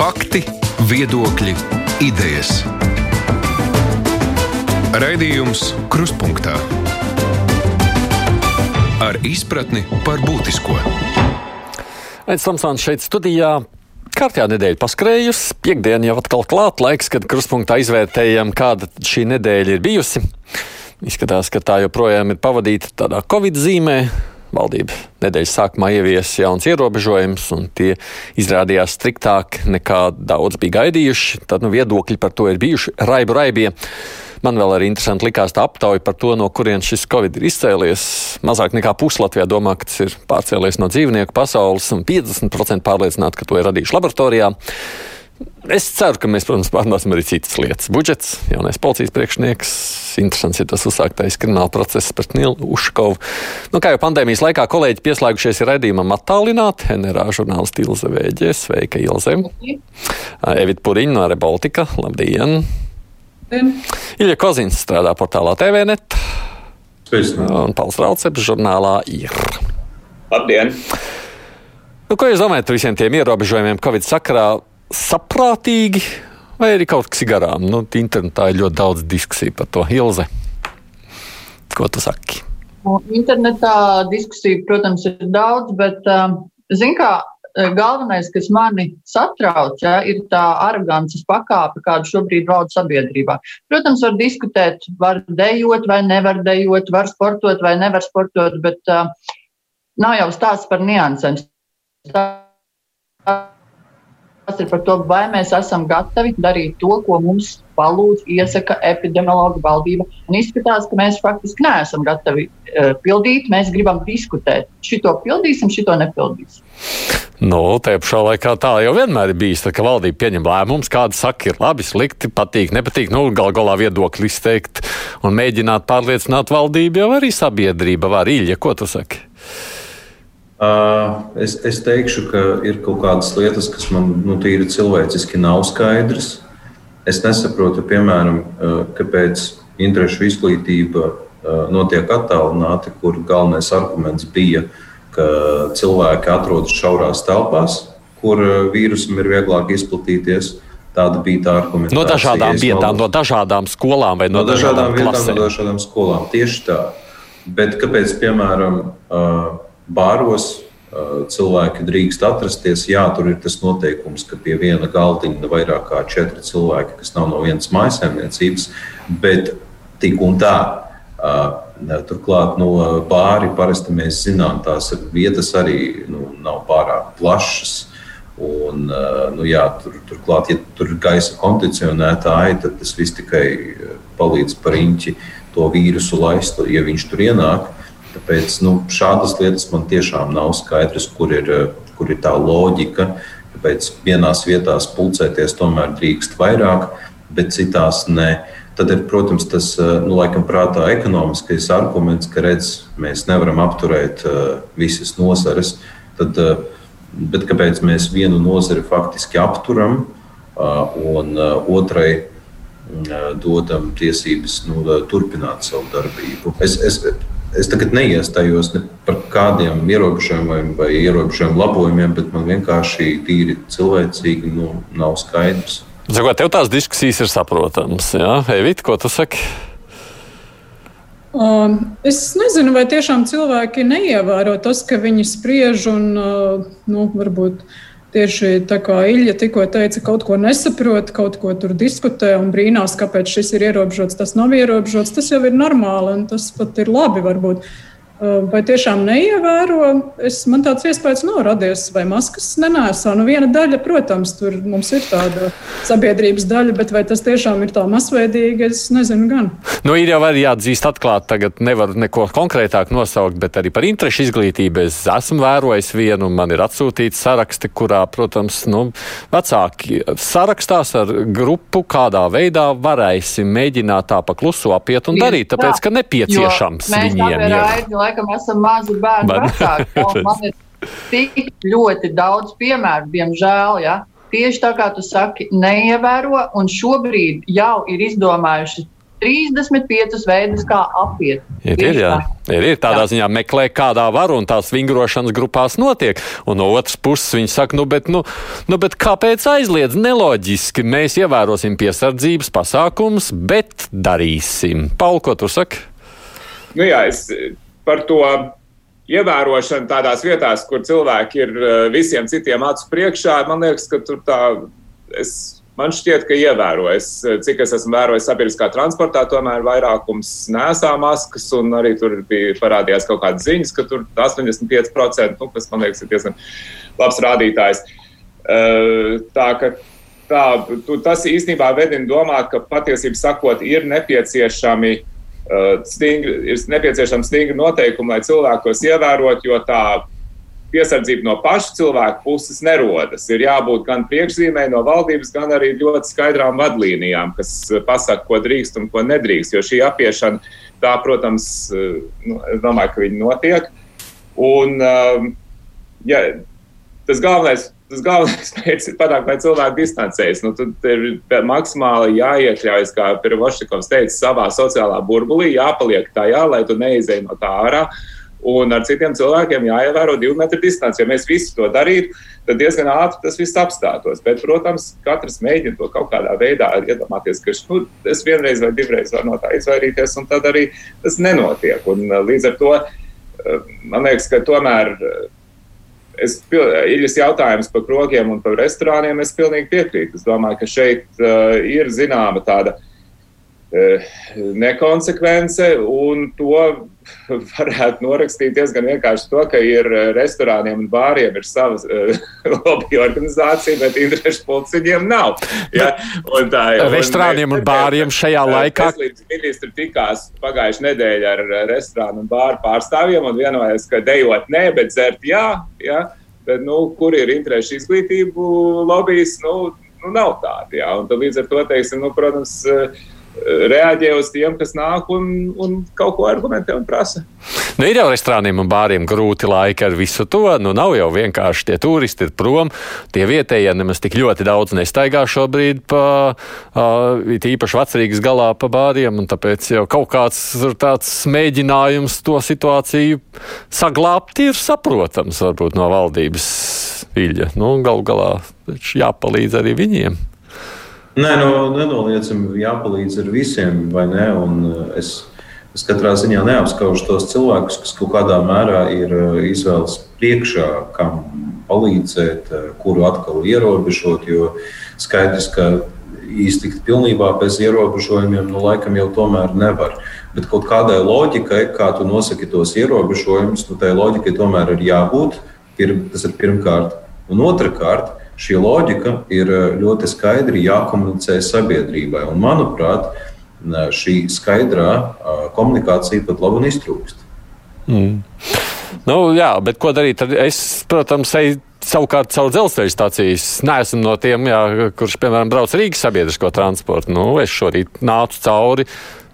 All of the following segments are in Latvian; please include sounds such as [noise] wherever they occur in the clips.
Fakti, viedokļi, idejas. Raidījums Kruspunkta ar izpratni par būtisko. Aizsmeļamies, Tomsons šeit studijā. Kārtējā nedēļa paskrējusi, piekdiena jau atkal klāta laiks, kad kruspunktā izvērtējam, kāda šī nedēļa ir bijusi. Izskatās, ka tā joprojām ir pavadīta tādā Covid zīmē. Valdība nedēļas sākumā ieviesa jauns ierobežojums, un tie izrādījās striktāk nekā daudz bija gaidījuši. Tad nu, viedokļi par to ir bijuši raibu raibie. Man vēl arī interesanti likās tā aptauja par to, no kurienes šis covid ir izcēlies. Mazāk nekā pusi Latvijā domā, ka tas ir pārcēlies no dzīvnieku pasaules, un 50% pārliecināti, ka to ir radījuši laboratorijā. Es ceru, ka mēs, protams, pārnāsim arī citas lietas. Budžets, jaunais policijas priekšnieks, interesants ir tas uzsāktais krimināla process pret Nilu Uškovu. Nu, kā jau pandēmijas laikā kolēģi pieslēgušies redzījumam attālināti, NRA žurnālisti Ilze Vēģe, sveika Ilze. Evita Puriņa no Rebaltika, labdien! Ilja Kozins strādā portālā TVNet. Un Pauls Rauceps žurnālā ir. Labdien! Nu, ko jūs domājat par visiem tiem ierobežojumiem Covid sakarā? Saprātīgi vai arī kaut kas garām? Nu, internetā ir ļoti daudz diskusiju par to. Ilze, ko tu saki? Internetā diskusiju, protams, ir daudz, bet, zin kā, galvenais, kas mani satrauc, ja, ir tā arogances pakāpe, kāda šobrīd valda sabiedrībā. Protams, var diskutēt, var dejot vai nevar dejot, var sportot vai nevar sportot, bet uh, nav jau stāsts par niansēm. Tas ir par to, vai mēs esam gatavi darīt to, ko mums palūdz, iesaka epidemiologa valdība. Un izskatās, ka mēs faktiski neesam gatavi uh, pildīt. Mēs gribam diskutēt. Šito pildīsim, šito nepildīsim. Nu, tā pašā laikā tā jau vienmēr ir bijis. Tad, kad valdība pieņem lēmumus, kāda saka, ir labi, slikti, patīk, nepatīk, nu, gal galā viedokļi izteikt un mēģināt pārliecināt valdību, jau arī sabiedrība var īļa. Ko tu saki? Uh, es, es teikšu, ka ir kaut kādas lietas, kas man nu, tīri cilvēciski nav skaidras. Es nesaprotu, piemēram, uh, kāpēc interešu izglītība uh, notiek attālināti, kur galvenais arguments bija, ka cilvēki atrodas šaurās telpās, kur vīrusam ir vieglāk izplatīties. Tāda bija tā argumentācija. No dažādām vietām, no dažādām skolām vai no, no dažādām, dažādām vietām, klasēm. no dažādām skolām. Tieši tā. Bet kāpēc, piemēram, bāros cilvēki drīkst atrasties? Jā, tur ir tas noteikums, ka pie viena galdiņa ir vairāk kā četri cilvēki, kas nav no vienas mājsaimniecības, bet tik un tā. Turklāt, no bāri parasti mēs zinām, tās vietas arī nu, nav pārāk plašas. Un, nu, jā, tur, turklāt, ja tur ir gaisa kondicionētāji, tad tas viss tikai palīdz par īņķi to vīrusu laist, ja viņš tur ienāk. Tāpēc nu, šādas lietas man tiešām nav skaidrs, kur ir, kur ir tā loģika. Kāpēc vienās vietās pulcēties tomēr drīkst vairāk, bet citās nē. Tad ir, protams, tas nu, laikam prātā ekonomiskais arguments, ka redz, mēs nevaram apturēt uh, visas nozares. Tad, uh, bet kāpēc mēs vienu nozari faktiski apturam uh, un otrai dodam tiesības nu, turpināt savu darbību? Es, es, Es tagad neiestājos ne par kādiem ierobežojumiem vai ierobežojumu labojumiem, bet man vienkārši tīri cilvēcīgi nu, nav skaidrs. Zakot, tev tās diskusijas ir saprotamas. Jā, Evita, ko tu saki? Uh, es nezinu, vai tiešām cilvēki neievēro tas, ka viņi spriež un uh, nu, varbūt tieši tā kā Ilja tikko teica, kaut ko nesaprot, kaut ko tur diskutē un brīnās, kāpēc šis ir ierobežots, tas nav ierobežots. Tas jau ir normāli un tas pat ir labi varbūt. Vai tiešām neievēro? Es, man tāds iespējas nav radies, vai maskas nenēsā. Nu, viena daļa, protams, tur mums ir tāda sabiedrības daļa, bet vai tas tiešām ir tā masveidīgi, es nezinu gan. Nu, ir jau arī jāatzīst atklāti, tagad nevar neko konkrētāk nosaukt, bet arī par interešu izglītību es esmu vērojis vienu, man ir atsūtīts saraksti, kurā, protams, nu, vecāki sarakstās ar grupu, kādā veidā varēsim mēģināt tā pa klusu apiet un darīt, tāpēc, ka nepieciešams viņiem ir laikam esam mazi bērni vecāki. [laughs] Man ir tik ļoti daudz piemēru, diemžēl. Ja? Tieši tā kā tu saki, neievēro, un šobrīd jau ir izdomājuši 35 veidus, kā apiet. Ir, ir, jā. ir, ir tādā jā. ziņā meklē, kādā var un tās vingrošanas grupās notiek. Un no otras puses viņi saka, nu, bet, nu, nu, bet kāpēc aizliedz? Neloģiski. Mēs ievērosim piesardzības pasākumus, bet darīsim. Paul, ko tu saki? Nu jā, es par to ievērošanu tādās vietās, kur cilvēki ir eh, visiem citiem acu priekšā, man liekas, ka tur tā. Es Man šķiet, ka ievēro. Es, cik es esmu vērojis sabiedriskā transportā, tomēr vairākums nesā maskas, un arī tur bija parādījās kaut kādas ziņas, ka tur 85%, nu, kas man liekas, ir diezgan labs rādītājs. Tā ka tā, tas īstenībā vedina domāt, ka patiesībā sakot, ir nepieciešami stingri, ir nepieciešami stingri noteikumi, lai cilvēki tos ievērot, jo tā piesardzība no paša cilvēka puses nerodas. Ir jābūt gan priekšzīmē no valdības, gan arī ļoti skaidrām vadlīnijām, kas pasaka, ko drīkst un ko nedrīkst. Jo šī apiešana, tā, protams, nu, es domāju, ka viņi notiek. Un, ja, tas galvenais. Tas galvenais [laughs] mērķis ir panākt, lai cilvēki distancējas. Nu, tad ir maksimāli jāiekļaujas, kā Pirvošķikovs teica, savā sociālā burbulī, jāpaliek tajā, lai tu neizej no tā ārā. Uh, Un ar citiem cilvēkiem jāievēro divu metru distance. Ja mēs visi to darītu, tad diezgan ātri tas viss apstātos. Bet, protams, katrs mēģina to kaut kādā veidā iedomāties, ka nu, es vienreiz vai divreiz varu no tā izvairīties, un tad arī tas nenotiek. Un, uh, līdz ar to uh, man liekas, ka tomēr. Es Iļas jautājums par krogiem un par restorāniem es pilnīgi piekrītu. Es domāju, ka šeit uh, ir zināma tāda nekonsekvence, un to [laughs] varētu norakstīt diezgan vienkārši to, ka ir eh, restorāniem un bāriem ir savas [laughs] uh, lobby organizācija, bet interešu pulciņiem nav. Ja? Un tā, un restorāniem un bāriem šajā laikā. Ministri tikās pagājušajā nedēļā ar restorānu un bāru pārstāvjiem un vienojās, ka dejot nē, bet dzert jā. ja? Bet, nu, kur ir interešu izglītību lobbyis? Nu, nu, nav tāda. Ja? Un līdz ar to, teiksim, nu, protams, uh, reaģē uz tiem, kas nāk un, un kaut ko argumentē un prasa. Nu, ir jau restorāniem un bāriem grūti laiki ar visu to. Nu, nav jau vienkārši tie turisti ir prom. Tie vietējie nemaz tik ļoti daudz nestaigā šobrīd pa uh, īpaši vecrīgas galā pa bāriem. Tāpēc jau kaut kāds tāds mēģinājums to situāciju saglābt ir saprotams varbūt no valdības viļņa. Nu, Galu galā jāpalīdz arī viņiem. Nē, nu, nenoliedzami jāpalīdz ar visiem, vai ne? Un eh, es, es katrā ziņā neapskaužu tos cilvēkus, kas kaut kādā mērā ir eh, izvēles priekšā, kam palīdzēt, eh, kuru atkal ierobežot. Jo skaidrs, ka iztikt pilnībā bez ierobežojumiem, nu, laikam jau tomēr nevar. Bet kaut kādai loģikai, kā tu nosaki tos ierobežojumus, nu, tai loģikai tomēr ir jābūt. Pirm, tas ir pirmkārt. Un otrkārt, šī loģika ir eh, ļoti skaidri jākomunicē sabiedrībai. Un, manuprāt, šī skaidrā komunikācija pat labi iztrūkst. Mm. Nu, jā, bet ko darīt? Es, protams, eju savukārt caur dzelzceļa stācijas. Neesmu no tiem, jā, kurš, piemēram, brauc Rīgas sabiedrisko transportu. Nu, es šorīt nācu cauri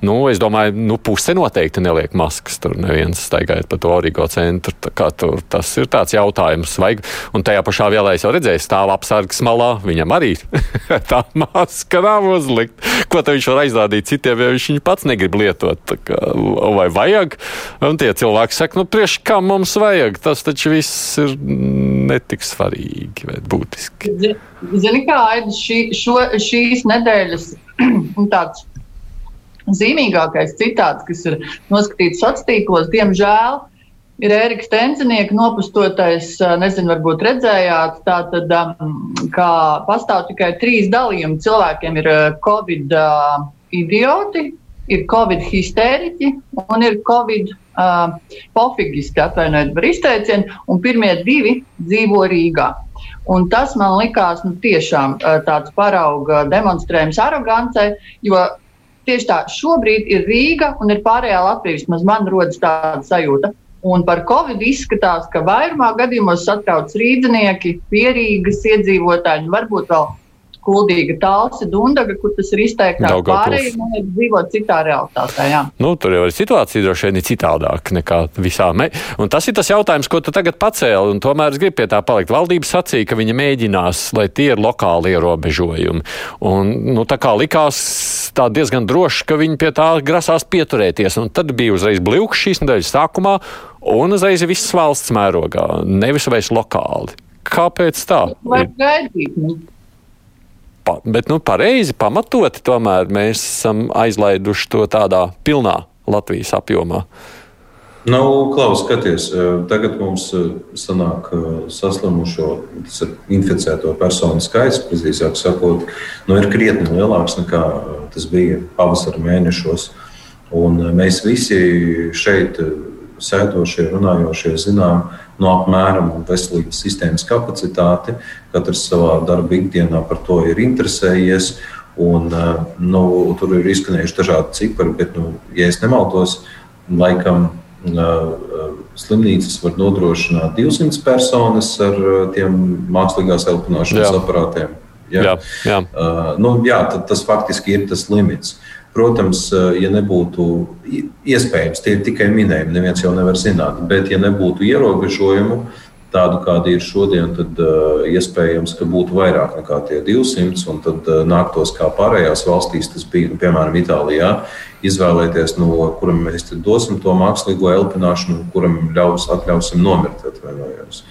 Nu, es domāju, nu, puse noteikti neliek maskas. Tur neviens staigājot pa to origo centru. Tur, tas ir tāds jautājums. Vai, un tajā pašā vielā es jau redzēju, stāv apsargs malā. Viņam arī [laughs] tā maska nav uzlikta. Ko viņš var aizrādīt citiem, ja viņš viņu pats negrib lietot? Kā, vai vajag? Un tie cilvēki saka, nu, priekš kā mums vajag? Tas taču viss ir netik svarīgi vai būtiski. Zini, kā Aida, šī, šo, šīs nedēļas [clears throat] tāds zīmīgākais citāts, kas ir noskatīts sociālos tīklos, diemžēl, ir Ērika Stenzinieka nopustotais, nezinu, varbūt redzējāt, tātad, kā pastāv tikai trīs dalījumi. Cilvēkiem ir Covid idioti, ir Covid histēriķi un ir Covid uh, pofigiski, atvainojiet par izteicienu, un pirmie divi dzīvo Rīgā. Un tas man likās nu, tiešām tāds parauga demonstrējums arogancei, jo Tieši tā, šobrīd ir Rīga un ir pārējā Latvija. Vismaz man rodas tāda sajūta. Un par Covid izskatās, ka vairumā gadījumos satrauc rīznieki, pierīgas iedzīvotāji, varbūt vēl Kuldīga, Talsi, Dundaga, kur tas ir izteiktāk. Pārējie, liekas, dzīvo citā realitātē. Jā. Nu, tur jau ir situācija droši vien ir citādāk nekā visā. Me... Un tas ir tas jautājums, ko tu tagad pacēli, un tomēr es gribu pie tā palikt. Valdība sacīja, ka viņa mēģinās, lai tie ir lokāli ierobežojumi. Un, nu, tā kā likās tā diezgan droši, ka viņi pie tā grasās pieturēties. Un tad bija uzreiz bļūks šīs nedēļas sākumā, un uzreiz viss valsts mērogā, nevis vairs lokāli. Kāpēc tā? Var gaidīt. Pa, bet nu, pareizi, pamatoti tomēr mēs esam aizlaiduši to tādā pilnā Latvijas apjomā. Nu, Klaus, skaties, tagad mums sanāk saslimušo, tas ir inficēto personu skaits, precīzāk sakot, nu, ir krietni lielāks nekā tas bija pavasara mēnešos. Un mēs visi šeit sēdošie, runājošie, zinām, no apmēram veselības sistēmas kapacitāti. Katrs savā darba ikdienā par to ir interesējies. Un, eh, nu, tur ir izskanējuši dažādi cipari, bet, nu, ja es nemaldos, laikam uh, slimnīcas var nodrošināt 200 personas ar tiem mākslīgās elpināšanas jā. aparātiem. Ja? Jā, jā. Uh, nu, jā, tas faktiski ir tas limits. Protams, eh, ja nebūtu iespējams, tie ir tikai minējumi, neviens jau nevar zināt, bet ja nebūtu ierobežojumu, tādu kādi ir šodien, tad uh, iespējams, ka būtu vairāk nekā tie 200, un tad uh, nāktos kā pārējās valstīs, tas bija, nu, piemēram, Itālijā, izvēlēties, no kuram mēs dosim to mākslīgo elpināšanu, kuram ļaus, atļausim nomirt. Atvainojos.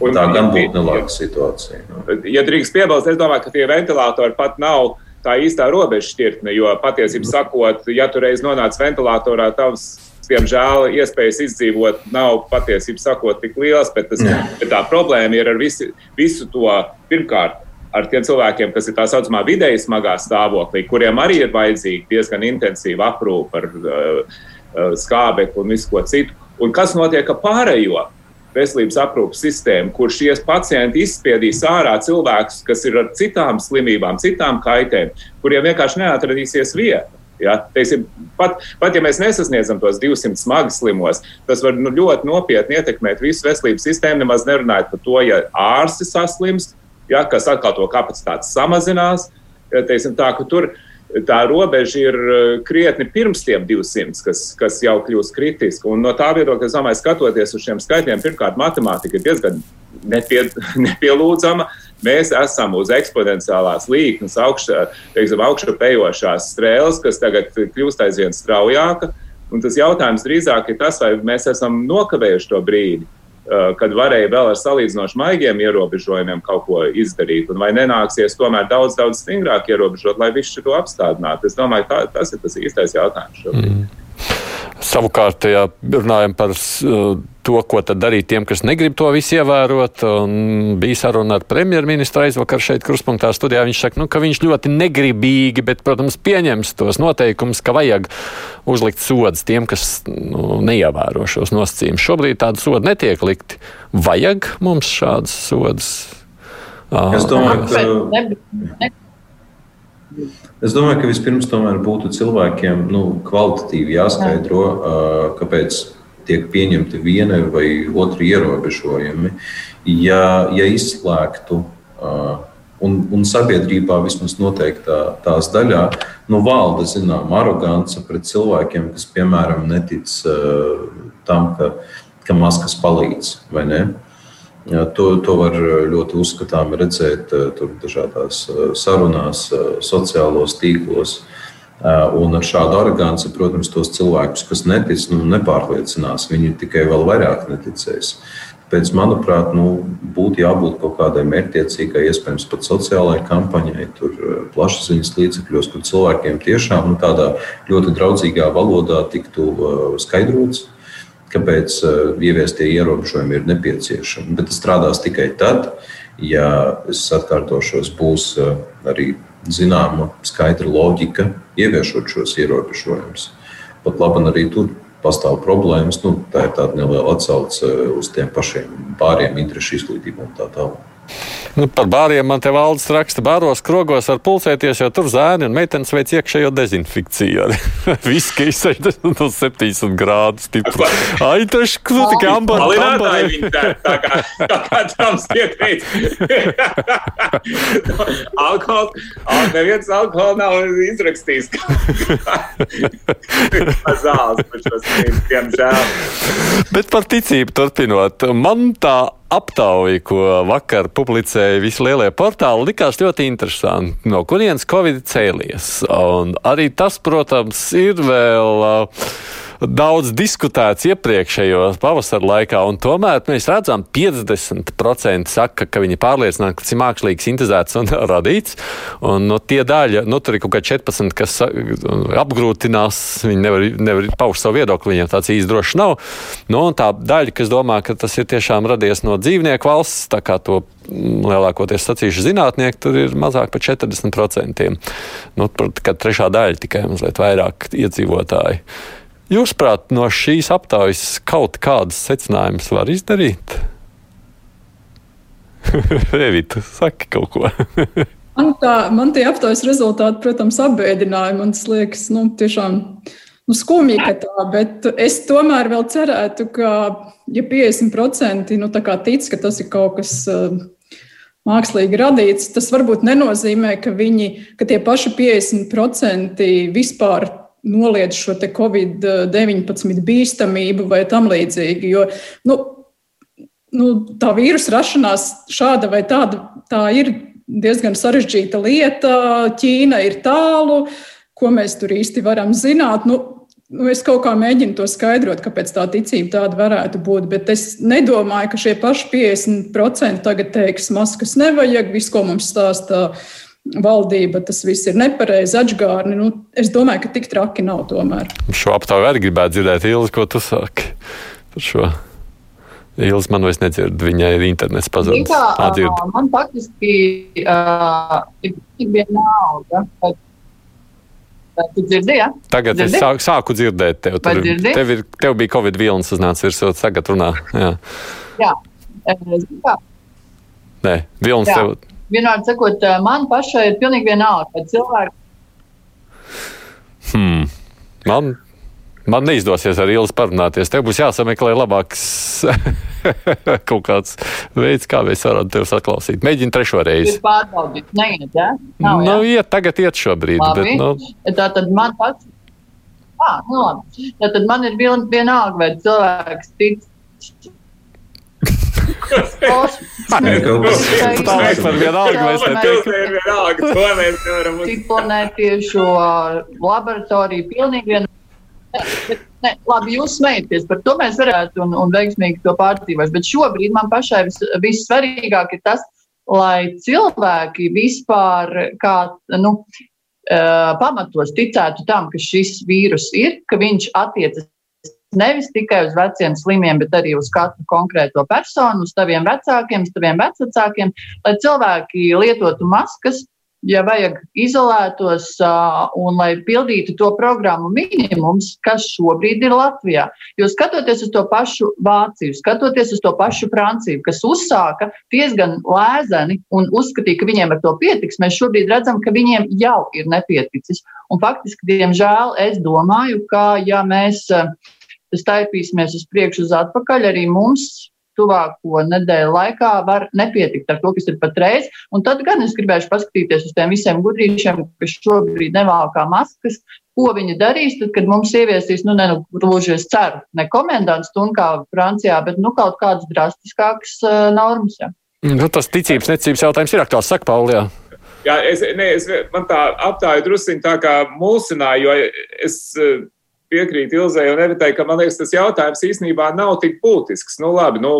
Un tā gan būtu nelāga situācija. No. Ja drīkst piebilst, es domāju, ka tie ventilatori pat nav tā īstā robeža šķirtne. Jo patiesībā sakot, ja tu reiz nonāc ventilatorā, tavs diemžēl iespējas izdzīvot nav patiesībā sakot tik liels, bet, tas, bet tā problēma ir ar visu, visu to pirmkārt. Ar tiem cilvēkiem, kas ir tā saucamā vidēji smagā stāvoklī, kuriem arī ir vajadzīga diezgan intensīva aprūpe ar uh, skābekli un visu ko citu. Un kas notiek ar pārējo? Veselības aprūpas sistēmu, kur šie pacienti izspiedīs ārā cilvēkus, kas ir ar citām slimībām, citām kaitēm, kuriem vienkārši neatradīsies vieta. Ja, teiksim, pat, pat ja mēs nesasniedzam tos 200 smagi slimos, tas var nu, ļoti nopietni ietekmēt visu veselības sistēmu. Nemaz nerunājot par to, ja ārsti saslimst, ja, kas atkal to kapacitāti samazinās. Ja, teiksim, tā, tur, tā robeža ir eh, krietni pirms tiem 200, kas, kas jau kļūst kritiski. Un no tā viedokļa, es domāju, skatoties uz šiem skaitļiem, pirmkārt, matemātika ir diezgan nepie, [laughs] nepielūdzama. Mēs esam uz eksponenciālās līnijas, augšā pejošās strēles, kas tagad kļūst aizvien straujāka. Un tas jautājums drīzāk ir tas, vai mēs esam nokavējuši to brīdi, kad varēja vēl ar salīdzinoši maigiem ierobežojumiem kaut ko izdarīt, un vai nenāksies tomēr daudz, daudz stingrāk ierobežot, lai visu šo apstādinātu. Es domāju, tā, tas ir tas īstais jautājums šobrīd. Mm. Savukārt, ja runājam par uh, to, ko tad darīt tiem, kas negrib to visu ievērot, bija saruna ar premjerministru aizvakar šeit, Kruspunktā studijā. Viņš saka, nu, ka viņš ļoti negribīgi, bet, protams, pieņems tos noteikumus, ka vajag uzlikt sodus tiem, kas nu, neievēro šos nosacījumus. Šobrīd tādu sodu netiek likti. Vajag mums šādas sodas? Es domāju, ka. Es domāju, ka vispirms tomēr būtu cilvēkiem nu, kvalitatīvi jāskaidro, kāpēc tiek pieņemti viena vai otra ierobežojumi. Ja, ja izslēgtu uh, un, un sabiedrībā vismaz noteiktā tās daļā, nu, valda zināma arogance pret cilvēkiem, kas, piemēram, netic uh, tam, ka, ka maskas palīdz vai ne. Ja, to, to var ļoti uzskatām redzēt dažādās sarunās, sociālos tīklos. Un ar šādu aroganci, protams, tos cilvēkus, kas netic, nu, nepārliecinās. Viņi tikai vēl vairāk neticēs. Tāpēc, manuprāt, nu, būtu jābūt kaut kādai mērķtiecīgai, iespējams, pat sociālajai kampaņai, tur plašsaziņas līdzekļos, kur cilvēkiem tiešām nu, tādā ļoti draudzīgā valodā tiktu skaidrots, kāpēc uh, ieviestie ierobežojumi ir nepieciešami. Bet tas strādās tikai tad, ja es atkārtošos, būs uh, arī zināma skaidra loģika ieviešot šos ierobežojumus. Pat labi, arī tur pastāv problēmas. Nu, tā ir tāda neliela atsauce uz tiem pašiem pāriem interešu izglītību un tā tālāk. Nu, par bāriem man te valdes raksta, bāros krogos var pulcēties, jo tur zēni un meitenes veic iekšējo dezinfekciju. Viski 60 un 70 grādus stipri. [laughs] Ai, tas kur tikai ambar. Palinātāji viņi tā, tā kā, tā kā Trumps [laughs] pieteica. alkohol, al, neviens alkohol nav izrakstījis. [laughs] Zāles par šo skrīnu, diemžēl. Bet par ticību turpinot, man tā aptauja, ko vakar publicēja visi lielie portāli, likās ļoti interesanti. No kurienes Covid cēlies? Un arī tas, protams, ir vēl. Uh, daudz diskutēts iepriekšējos pavasara laikā, un tomēr mēs redzam, 50% saka, ka viņi pārliecināti, ka tas ir mākslīgi sintēzēts un [laughs] radīts. Un, no, tie daļa, nu, tur ir kaut kā 14, kas apgrūtinās, viņi nevar, nevar paust savu viedokli, viņiem tāds īsti droši nav. Nu, un tā daļa, kas domā, ka tas ir tiešām radies no dzīvnieku valsts, tā kā to lielākoties sacīšu zinātnieki, tur ir mazāk par 40%. Nu, kad trešā daļa tikai mazliet vairāk iedzīvotāji. Jūsuprāt, no šīs aptaujas kaut kādas secinājumus var izdarīt? [laughs] Evita, saki kaut ko. [laughs] man, tā, man tie aptaujas rezultāti, protams, apbēdināja. Man tas liekas, nu, tiešām nu, skumji, ka tā, bet es tomēr vēl cerētu, ka, ja 50% nu, tic, ka tas ir kaut kas. Uh, Mākslīgi radīts, tas varbūt nenozīmē, ka viņi, ka tie paši 50% vispār noliedz šo Covid-19 bīstamību vai tam līdzīgi. Jo, nu, nu, tā vīrusu rašanās šāda vai tāda tā ir diezgan sarežģīta lieta. Ķīna ir tālu, ko mēs tur īsti varam zināt. Nu, Nu, es kaut kā mēģinu to skaidrot, kāpēc tā ticība tāda varētu būt, bet es nedomāju, ka šie paši 50% tagad teiks, maskas nevajag, viss, ko mums stāsta valdība, tas viss ir nepareizi, atgādni. Nu, es domāju, ka tik traki nav tomēr. Šo aptauju arī gribētu dzirdēt, Ilzi, ko tu saki par šo. Ilzi man vairs nedzird, viņai ir internets pazudis. Uh, man faktiski uh, ir vienalga. Tu dzirdi, ja? Tagad dzirdi? es sāku, sāku dzirdēt tevi. Tur, tev, ir, tev bija Covid vilnis uznācis virsū, tagad runā. Jā. Jā. Jā. Nē, vilnis tev vienādi sakot, man pašai ir pilnīgi vienalga, ka cilvēki. Hmm. Man, man neizdosies ar Ilzi parunāties. Tev būs jāsameklē labāks [laughs] kaut kāds veids, kā mēs varam tevi saklausīt. Mēģini trešo reizi. Pārbaudīt, neiet, ja? Nav, nu, ja? iet, tagad iet šobrīd. Labi. Bet, nu... Tā tad man pats. Ah, nu labi. Tā tad man ir vienalga, vai cilvēks tic Tā par vienalga, mēs neteiksim. Ciklonēt pie šo laboratoriju pilnīgi vien. Ne, labi, jūs smejaties, par to mēs varētu un, un veiksmīgi to pārdzīvot. Bet šobrīd man pašai vis, vissvarīgāk ir tas, lai cilvēki vispār kā, nu, uh, pamatos ticētu tam, ka šis vīrus ir, ka viņš attiecas nevis tikai uz veciem slimiem, bet arī uz katru konkrēto personu, uz taviem vecākiem, uz taviem vecākiem, lai cilvēki lietotu maskas, ja vajag izolētos uh, un lai pildītu to programmu minimums, kas šobrīd ir Latvijā. Jo skatoties uz to pašu Vāciju, skatoties uz to pašu Franciju, kas uzsāka diezgan lēzeni un uzskatīja, ka viņiem ar to pietiks, mēs šobrīd redzam, ka viņiem jau ir nepieticis. Un faktiski, diemžēl, es domāju, ka ja mēs uh, staipīsimies uz priekšu, uz atpakaļ, arī mums tuvāko nedēļu laikā var nepietikt ar to, kas ir patreiz. Un tad gan es gribēšu paskatīties uz tiem visiem gudrīšiem, kas šobrīd nevalkā maskas, ko viņi darīs, tad, kad mums ieviesīs, nu, ne, nu, gluži es ceru, ne komendants stundu kā Francijā, bet, nu, kaut kādas drastiskākas uh, normas. Ja. Nu, tas ticības, necības jautājums ir aktuāls, saka Paulijā. Jā, es, ne, es, man tā aptāja drusciņ tā kā mulsināja, jo es piekrītu Ilzai un Evitai, ka man liekas, tas jautājums īstenībā nav tik būtisks. Nu, labi, nu,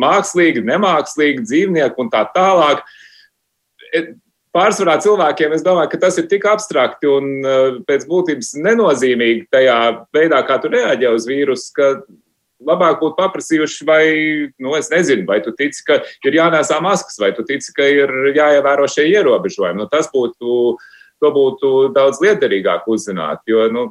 mākslīgi, nemākslīgi, dzīvnieki un tā tālāk. E, pārsvarā cilvēkiem es domāju, ka tas ir tik abstrakti un e, pēc būtības nenozīmīgi tajā veidā, kā tu reaģē uz vīrusu, ka labāk būtu paprasījuši, vai, nu, es nezinu, vai tu tici, ka ir jānēsā maskas, vai tu tici, ka ir jāievēro šie ierobežojumi. Nu, tas būtu, to būtu daudz liederīgāk uzzināt, jo, nu,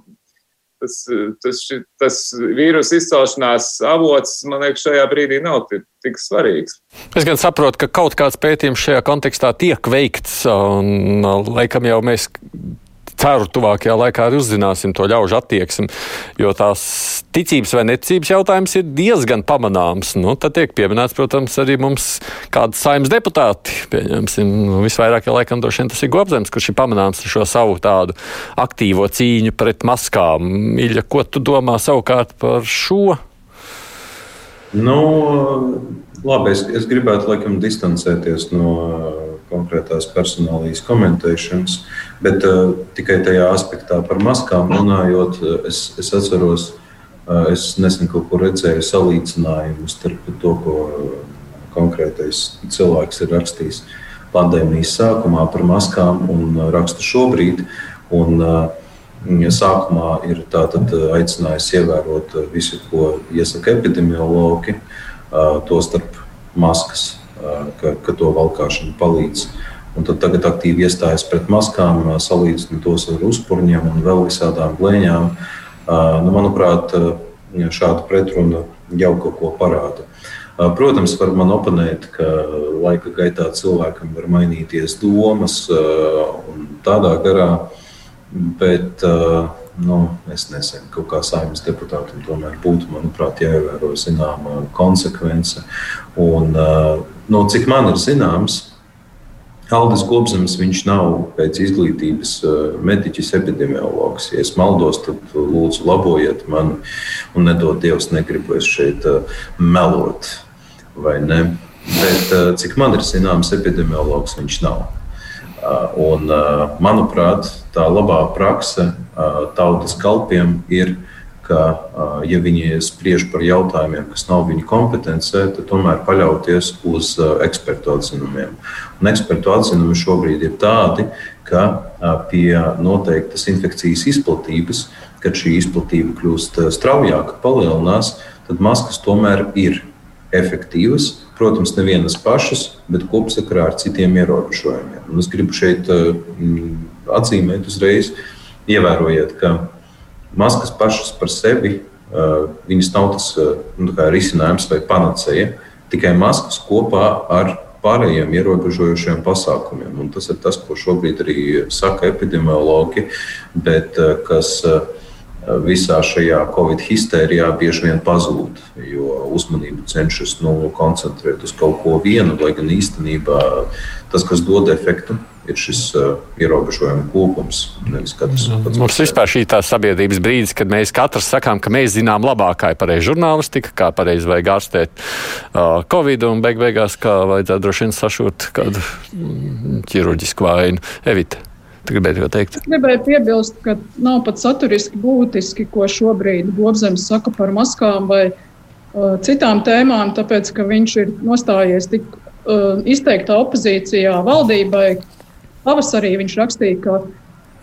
tas, tas, tas vīrusu izcelšanās avots, man liekas, šajā brīdī nav tik svarīgs. Es gan saprotu, ka kaut kāds pētījums šajā kontekstā tiek veikts, un laikam jau mēs ceru, tuvākajā laikā arī uzzināsim to ļaužu attieksmi. Jo tās ticības vai neticības jautājums ir diezgan pamanāms. Nu, tad tiek pieminēts, protams, arī mums kādi saimnes deputāti. Pieņemsim, nu, visvairāk jau laikam droši vien tas ir Gobzems, kurš ir pamanāms ar šo savu tādu aktīvo cīņu pret maskām. Iļa, ko tu domā savukārt par šo? Nu, labi, es, es gribētu laikam distancēties no konkrētās personālijas komentēšanas, bet uh, tikai tajā aspektā par maskām runājot, eh, es, es atceros, uh, es nesen kaut kur redzēju salīdzinājumu starp to, ko konkrētais cilvēks ir rakstījis pandēmijas sākumā par maskām un raksta šobrīd. Un, uh, Sākumā ir aicinājis ievērot visu, ko iesaka epidemiologi, tostarp maskas ka, ka to valkāšana palīdz. Un tad tagad aktīvi iestājas pret maskām, salīdzina tos ar uzpurņiem un vēl visādām blēņām. Nu, manuprāt, šāda pretruna jau kaut ko parāda. Protams, var man oponēt, ka laika gaitā cilvēkam var mainīties domas un tādā garā, bet uh, nu, es nezinu, kaut kā saimnes deputātam tomēr būtu, manuprāt, jāievēro zināma konsekvence. Un, nu, cik man ir zināms, Aldis Gobsams, viņš nav pēc izglītības mediķis, epidemiologs. Ja es maldos, tad lūdzu labojiet mani un nedod Dievs, negribu es šeit melot vai ne. Bet cik man ir zināms, epidemiologs viņš nav. Un, manuprāt, tā labā prakse tautas kalpiem ir, ka, ja viņi spriež par jautājumiem, kas nav viņu kompetencē, tad tomēr paļauties uz ekspertu atzinumiem. Un ekspertu atzinumi šobrīd ir tādi, ka pie noteiktas infekcijas izplatības, kad šī izplatība kļūst straujāka, palielinās, tad maskas tomēr ir efektīvas. Protams, nevienas pašas, bet kopsakarā ar citiem ierobežojumiem. Un es gribu šeit atzīmēt uzreiz, ievērojiet, ka maskas pašas par sevi viņas nav tas nu, risinājums vai panacēja, tikai maskas kopā ar pārējiem ierobežojošiem pasākumiem. Un tas ir tas, ko šobrīd arī saka epidemiologi, bet kas visā šajā covid histērijā bieži vien pazūd, jo uzmanību cenšas nu, koncentrēt uz kaut ko vienu, lai gan īstenībā tas, kas dod efektu, ir šis uh, ierobežojuma kopums. Mm. Mums vispār šī tā sabiedrības brīdis, kad mēs katrs sakām, ka mēs zinām labāk, kā ir pareizi žurnālistika, kā pareizi vajag ārstēt uh, covid un beig beigās, kā vajadzētu droši vien sašūt kādu mm, ķirurģisku vainu. Evita. Gribēju teikt. Es gribēju piebilst, ka nav pat saturiski būtiski, ko šobrīd Gobzems saka par maskām vai uh, citām tēmām, tāpēc, ka viņš ir nostājies tik izteiktā opozīcijā valdībai, Pavasarī viņš rakstīja, ka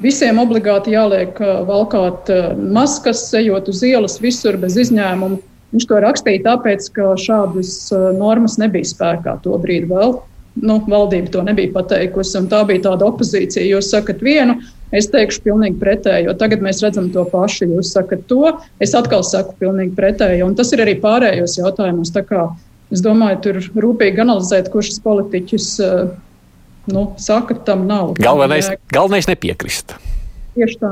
visiem obligāti jāliek valkāt maskas, ejot uz ielas visur bez izņēmuma. Viņš to rakstīja tāpēc, ka šādas normas nebija spēkā to brīdi vēl. Nu, valdība to nebija pateikusi, un tā bija tāda opozīcija. Jūs sakat vienu, es teikšu pilnīgi pretēji, jo tagad mēs redzam to pašu. Jūs sakat to, es atkal saku pilnīgi pretēji, un tas ir arī pārējos jautājumos. Es domāju, tur rūpīgi analizēt, kurš politiķis nu, saka, tam nav. Galvenais, galvenais nepiekrist. Tieši tā.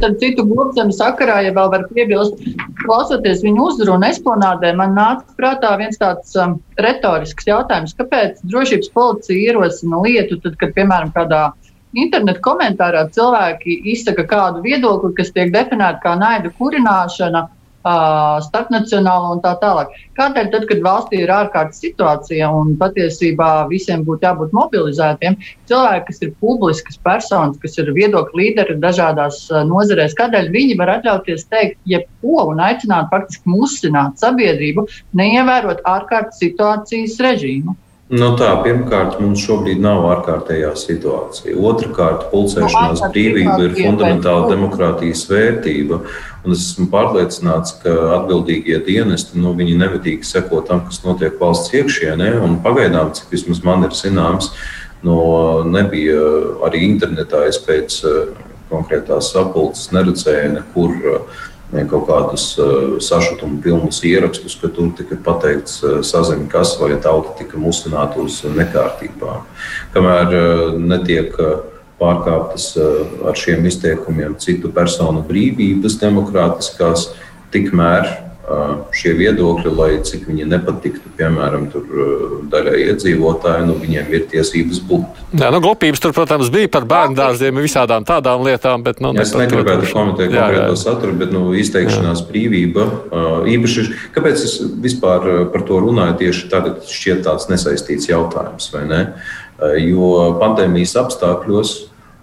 Tad citu gurķu sakarā, ja vēl var piebilst, klausoties viņu uzrunu esplanādē, man nāca prātā viens tāds um, retorisks jautājums, kāpēc drošības policija ierosina lietu, tad, kad, piemēram, kādā internetu komentārā cilvēki izsaka kādu viedokli, kas tiek definēta kā naida kurināšana starpnacionāla un tā tālāk. Kādēļ tad, kad valstī ir ārkārtas situācija un patiesībā visiem būtu jābūt mobilizētiem, cilvēki, kas ir publiskas personas, kas ir viedokļu līderi dažādās nozarēs, kādēļ viņi var atļauties teikt jebko un aicināt faktiski musināt sabiedrību, neievērot ārkārtas situācijas režīmu? Nu tā, pirmkārt, mums šobrīd nav ārkārtējā situācija. Otrakārt, pulcēšanās nu, brīvība ir fundamentāla demokrātijas vērtība. Un es esmu pārliecināts, ka atbildīgie dienesti nu, nemitīgi seko tam, kas notiek valsts iekšienē. Pagaidām, cik vismaz man ir zināms, no, nebija arī internetā. Es pēc uh, konkrētās sapulces neredzēju nekur uh, kaut kādus uh, sašutumu pilnus ierakstus, ka tur tika pateikts saziņa, kas vai tauta tika musināta uz nekārtībām. Kamēr netiek pārkāptas ar šiem izteikumiem citu personu brīvības, demokrātiskās, tikmēr šie viedokļi, lai cik viņi nepatiktu, piemēram, daļai iedzīvotāji, nu, viņiem ir tiesības būt. Jā, nu, glupības tur, protams, bija par bērnu dārziem un visādām tādām lietām, bet, nu, es negribētu komentēt konkrēto saturu, bet, nu, izteikšanās jā. brīvība īpaši, kāpēc es vispār par to runāju tieši tagad, šķiet tāds nesaistīts jautājums, vai ne? Jo pandēmijas apstākļos,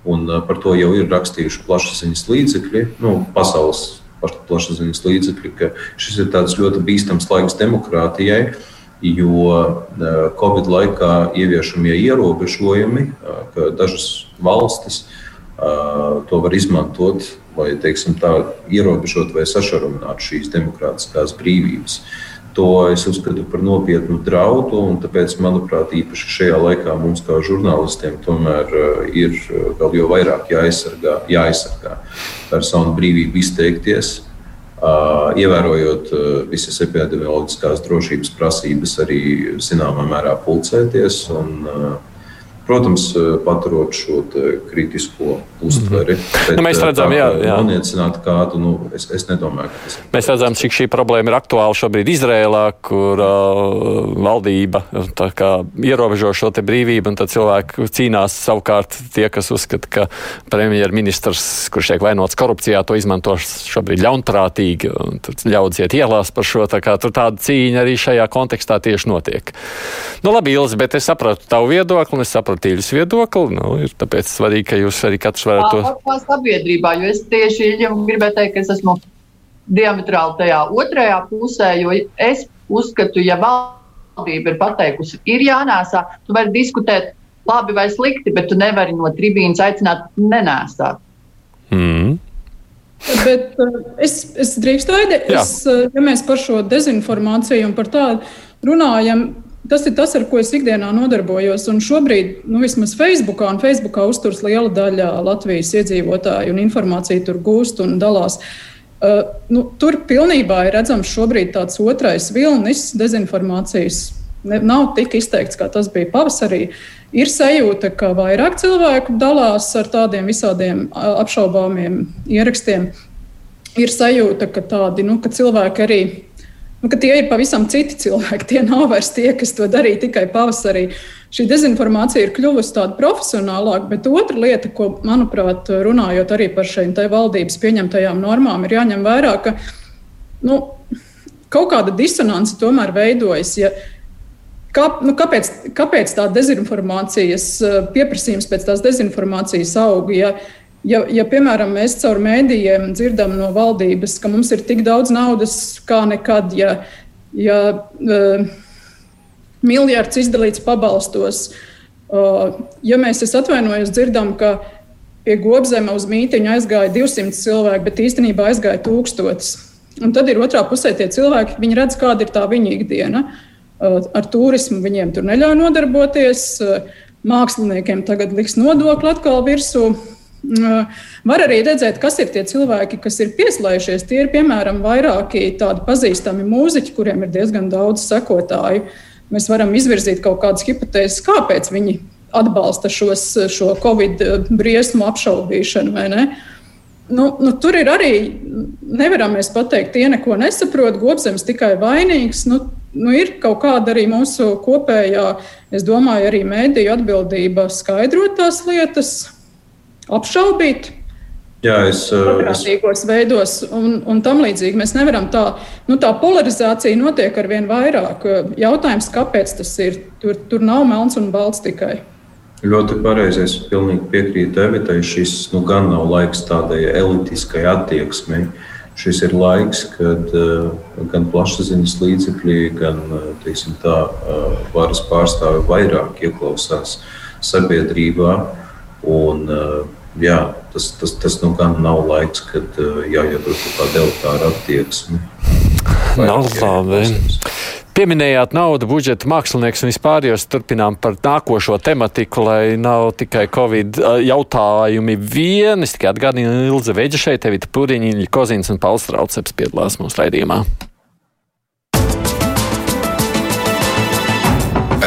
un par to jau ir rakstījuši plašsaziņas līdzekļi, nu, pasaules plašsaziņas līdzekļi, ka šis ir tāds ļoti bīstams laiks demokrātijai. Jo e, Covid laikā ieviešamie ierobežojumi, e, ka dažas valstis to var izmantot, lai teiksim, tā, ierobežot vai sašaurināt šīs demokrātiskās brīvības. To es uzskatu par nopietnu draudu, un tāpēc, manuprāt, īpaši šajā laikā mums, kā žurnālistiem, tomēr ir vēl jau vairāk jāaizsargā, jāaizsargā personu brīvību izteikties, ievērojot visas epidemioloģiskās drošības prasības, arī zināmā mērā pulcēties. Un, Protams, paturot šo kritisko uztveri. Mm nu, mēs redzam, jā, jā. Noniecināt kādu, nu, es, es nedomāju, ka tas ir. Mēs redzam, cik šī problēma ir aktuāla šobrīd Izrēlā, kur uh, valdība kā, ierobežo šo brīvību, un tad cilvēki cīnās savukārt tie, kas uzskata, ka premjerministrs, kurš tiek vainots korupcijā, to izmanto šobrīd ļaunprātīgi, un ļaudz iet ielās par šo. Tā kā, tur tāda cīņa arī šajā kontekstā tieši notiek. Nu, labi, Ilzi, bet es sapratu tavu viedokli, un es sapratu Tīļas viedokli. Nu, ir tāpēc svarīgi, ka jūs arī katrs varat to. Kā sabiedrībā, jo es tieši gribēju teikt, ka es esmu diametrāli tajā otrajā pusē, jo es uzskatu, ja valdība ir pateikusi, ir jānēsā, tu vari diskutēt labi vai slikti, bet tu nevari no tribīnas aicināt nenēsāt. Mm. Bet uh, es, es drīkstu aidīt, ja mēs par šo dezinformāciju un par tādu runājam, Tas ir tas, ar ko es ikdienā nodarbojos. Un šobrīd, nu, vismaz Facebookā, un Facebookā uzturs liela daļa Latvijas iedzīvotāju, un informāciju tur gūst un dalās. Uh, nu, tur pilnībā ir redzams šobrīd tāds otrais vilnis dezinformācijas. Ne, nav tik izteikts, kā tas bija pavasarī. Ir sajūta, ka vairāk cilvēku dalās ar tādiem visādiem apšaubāmiem ierakstiem. Ir sajūta, ka tādi nu, ka cilvēki arī Nu, tie ir pavisam citi cilvēki. Tie nav vairs tie, kas to darīja tikai pavasarī. Šī dezinformācija ir kļuvusi tāda profesionālāka, bet otra lieta, ko, manuprāt, runājot arī par šīm valdības pieņemtajām normām, ir jāņem vērā, ka nu, kaut kāda disonance tomēr veidojas. Ja, Kā, nu, kāpēc, kāpēc tā dezinformācijas pieprasījums pēc tās dezinformācijas aug? Ja, Ja, ja, piemēram, mēs caur mēdījiem dzirdam no valdības, ka mums ir tik daudz naudas kā nekad, ja, ja uh, miljards izdalīts pabalstos, uh, ja mēs, es atvainojos, dzirdam, ka pie Gobzema uz mītiņu aizgāja 200 cilvēki, bet īstenībā aizgāja tūkstotis. Un tad ir otrā pusē tie cilvēki, viņi redz, kāda ir tā viņa ikdiena. Uh, ar turismu viņiem tur neļauj nodarboties, māksliniekiem tagad liks nodokli atkal virsū. Var arī redzēt, kas ir tie cilvēki, kas ir pieslēgušies. Tie ir piemēram vairāki tādi pazīstami mūziķi, kuriem ir diezgan daudz sekotāju. Mēs varam izvirzīt kaut kādas hipotēzes, kāpēc viņi atbalsta šos, šo covid briesmu apšaubīšanu. Nu, nu, tur ir arī, nevaram mēs pateikt, tie neko nesaprot, gobzems tikai vainīgs. Nu, nu, ir kaut kāda arī mūsu kopējā, es domāju, arī mēdīju atbildība skaidrot tās lietas, apšaubīt. Jā, es saprotu, veidos un, un tam līdzīgi. Mēs nevaram tā, nu, tā polarizācija notiek ar vien vairāk. Jautājums, kāpēc tas ir? Tur, tur nav melns un balts tikai. Ļoti pareizi. Es pilnīgi piekrītu Evitai. Šis nu, gan nav laiks tādai elitiskai attieksmei. Šis ir laiks, kad uh, gan plašsaziņas līdzekļi, gan teiksim, tā, uh, varas pārstāvi vairāk ieklausās sabiedrībā. Un, uh, jā, tas, tas, tas nu gan nav laiks, kad uh, jāiedod kaut kāda elitāra attieksme. Nav labi. Pieminējāt naudu, budžetu, mākslinieks un vispār, jūs turpinām par nākošo tematiku, lai nav tikai Covid jautājumi vien. Es tikai atgādinu Ilze Veģa šeit, Evita Puriņa, Ilja Kozins un Pauls Trauceps piedalās mūsu raidījumā.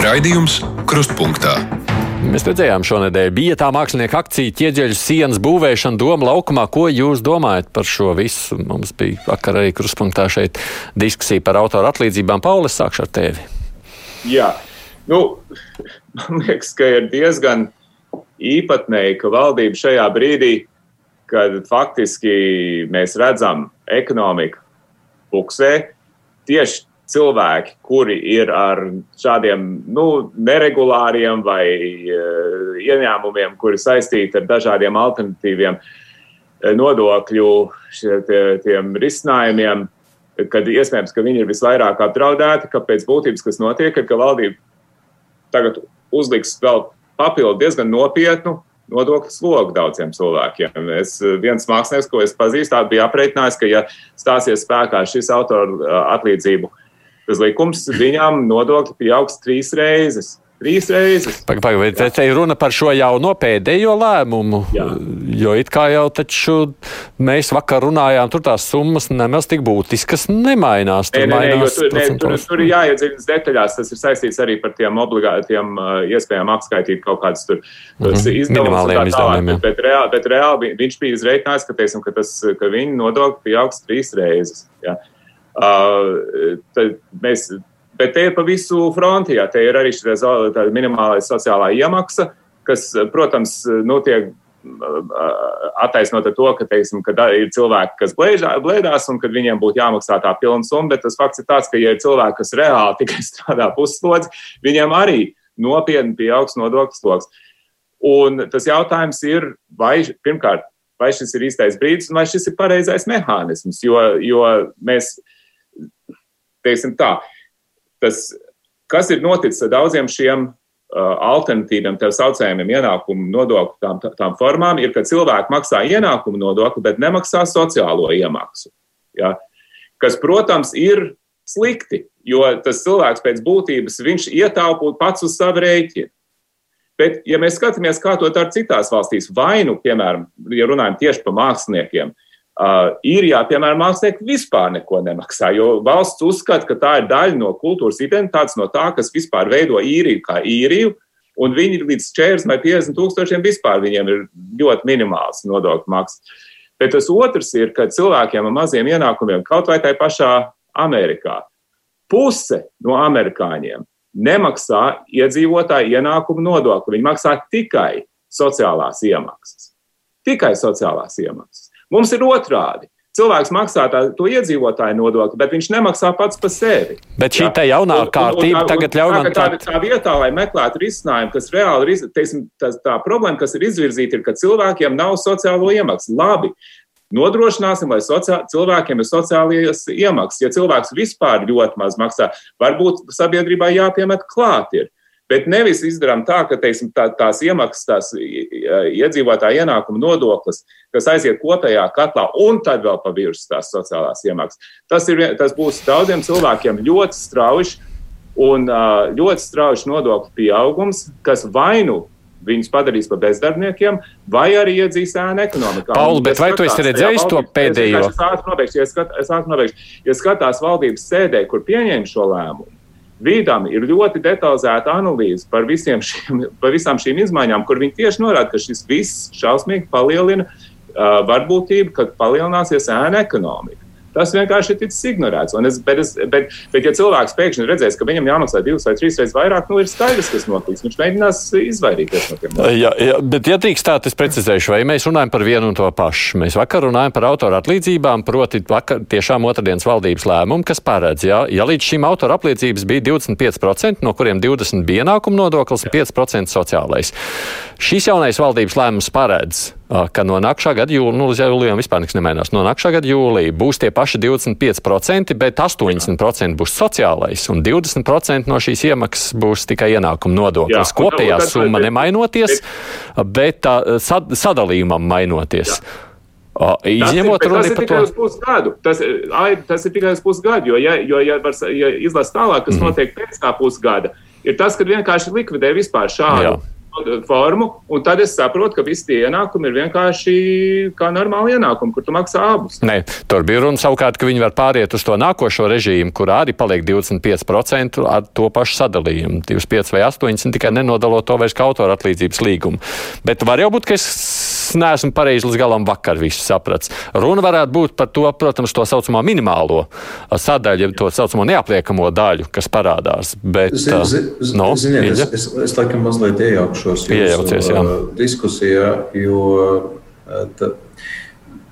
Raidījums Krustpunktā. Mēs redzējām šonadēļ, bija tā mākslinieka akcija ķieģeļu sienas būvēšana Doma laukumā. Ko jūs domājat par šo visu? Mums bija vakar arī kruspunktā šeit diskusija par autoru atlīdzībām. Paulis, sākšu ar tevi. Jā, nu, [laughs] man liekas, ka ir diezgan īpatnēji, ka valdība šajā brīdī, kad faktiski mēs redzam ekonomiku buksē, tieši cilvēki, kuri ir ar šādiem nu, neregulāriem vai uh, ieņēmumiem, kuri saistīti ar dažādiem alternatīviem uh, nodokļu šie, tie, tiem risinājumiem, kad iespējams, ka viņi ir visvairāk apdraudēti, ka pēc būtības, kas notiek, ir, ka valdība tagad uzliks vēl papildu diezgan nopietnu nodokļu slogu daudziem cilvēkiem. Es, eh, viens mākslinieks, ko es pazīstu, bija aprēķinājis, ka, ja stāsies spēkā šis autoru atlīdzību tas likums viņām nodokļi pieaugs trīs reizes. Trīs reizes. Pagaidiet, vai te ir runa par šo jauno pēdējo lēmumu? Jā. Jo it kā jau taču mēs vakar runājām, tur tās summas nemaz tik būtiskas nemainās. Tur, nē, nē, nē, tur, nē, tur, tur ir jāiedziļinas detaļās. Tas ir saistīts arī par tiem obligātiem iespējām apskaitīt kaut kādus tur mm -hmm. izdevumus. izdevumiem. Bet, bet, reāli, bet reāli viņš bija izreikinājis, ka, teiksim, ka, tas, ka viņa nodokļi pieaugs trīs reizes. Jā. Uh, mēs, bet te ir pa visu fronti, jā, te ir arī šī minimālais sociālā iemaksa, kas, protams, notiek attaisnot ar to, ka, teiksim, ka ir cilvēki, kas blēžā, blēdās un ka viņiem būtu jāmaksā tā pilna summa, bet tas fakts ir tāds, ka, ja ir cilvēki, kas reāli [laughs] tikai strādā pusslodzi, viņiem arī nopietni pieaugs nodokļu sloks. Un tas jautājums ir, vai pirmkārt, vai šis ir īstais brīdis un vai šis ir pareizais mehānisms, jo, jo mēs teiksim tā, tas, kas ir noticis ar daudziem šiem uh, alternatīviem, tā saucējumiem ienākumu nodokļu tām, tām formām, ir, ka cilvēki maksā ienākumu nodokli, bet nemaksā sociālo iemaksu. Ja? Kas, protams, ir slikti, jo tas cilvēks pēc būtības viņš ietaupot pats uz savu rēķinu. Bet, ja mēs skatāmies, kā to dara citās valstīs, vai nu, piemēram, ja runājam tieši par māksliniekiem, uh, Uh, īrijā, piemēram, mākslinieki vispār neko nemaksā, jo valsts uzskata, ka tā ir daļa no kultūras identitātes, no tā, kas vispār veido īriju kā īriju, un viņi līdz 40 vai 50 tūkstošiem vispār viņiem ir ļoti minimāls nodokļu maksas. Bet tas otrs ir, ka cilvēkiem ar maziem ienākumiem, kaut vai tai pašā Amerikā, puse no amerikāņiem nemaksā iedzīvotāju ienākumu nodokli. Viņi maksā tikai sociālās iemaksas. Tikai sociālās iemaksas. Mums ir otrādi. Cilvēks maksā tā, to iedzīvotāju nodokli, bet viņš nemaksā pats par sevi. Bet šī tā jaunā un, kārtība un, un, tagad ļauj man tā. Tā vietā, lai meklētu risinājumu, kas reāli ir, teiksim, tā, tā problēma, kas ir izvirzīta, ir, ka cilvēkiem nav sociālo iemaksu. Labi, nodrošināsim, lai sociā, cilvēkiem ir sociālās iemaksas. Ja cilvēks vispār ļoti maz maksā, varbūt sabiedrībai jāpiemet klāt. Ir. Bet nevis izdarām tā, ka teiksim, tā, tās iemaksas, tās iedzīvotāja ienākuma nodoklis, kas aiziet kopējā katlā, un tad vēl pa virsmu tās sociālās iemaksas. Tas, ir, tas būs daudziem cilvēkiem ļoti strauji un ļoti strauji nodokļu pieaugums, kas vainu viņus padarīs par bezdarbniekiem, vai arī iedzīs ēnu ekonomikā. Pauli, bet vai tu esi redzējis to pēdējo? Es ātri nobeigšu. Ja skatās valdības sēdē, kur pieņēma šo lēmumu, Vīdam ir ļoti detalizēta analīze par, šiem, par visām šīm izmaiņām, kur viņi tieši norāda, ka šis viss šausmīgi palielina uh, varbūtību, ka palielināsies ēna ekonomika. Tas vienkārši ir ticis ignorēts. Es, bet, es, bet, bet, ja cilvēks pēkšņi redzēs, ka viņam jāmaksā divas vai trīs reizes vairāk, nu ir skaidrs, kas notiks. Viņš mēģinās izvairīties no tiem. Jā, jā, bet, ja drīkst tā, es precizēšu, vai mēs runājam par vienu un to pašu. Mēs vakar runājam par autora atlīdzībām, proti, vakar, tiešām otrdienas valdības lēmumu, kas paredz, ja, ja līdz šim autora apliecības bija 25%, no kuriem 20% bija ienākuma nodoklis un 5% sociālais. Šis jaunais valdības lēmums paredz ka no nākamā gada jūlijā, nu, līdz jūlijam vispār nekas nemainās. No nākamā gada jūlijā būs tie paši 25%, bet 80% būs sociālais, un 20% no šīs iemaksas būs tikai ienākuma nodoklis. Kopējā summa nemainoties, bet tā sad, sadalījumam mainoties. Jā. Izņemot tas ir, runu par tikai uz to. pusgadu. Tas, ai, tas ir tikai uz pusgadu, jo, ja, jo, ja, var, ja izlasa tālāk, kas mm. notiek pēc tā pusgada, ir tas, ka vienkārši likvidē vispār šādu Jā. Formu, un tad es saprotu, ka visi tie ienākumi ir vienkārši kā normāli ienākumi, kur tu maksā abus. Nē, tur bija runa savukārt, ka viņi var pāriet uz to nākošo režīmu, kurā arī paliek 25% ar to pašu sadalījumu. 25 vai 8, tikai nenodalot to vairs kā autora atlīdzības līgumu. Bet var jau būt, ka es neesmu pareizi līdz galam vakar visu sapratis. Runa varētu būt par to, protams, to saucamo minimālo sadaļu, to saucamo neapliekamo daļu, kas parādās. Bet, Zi- uh, zi- no, Ziniet, es, Ilja? es, es laikam mazliet iejaukšos jūsu diskusijā, jo ta,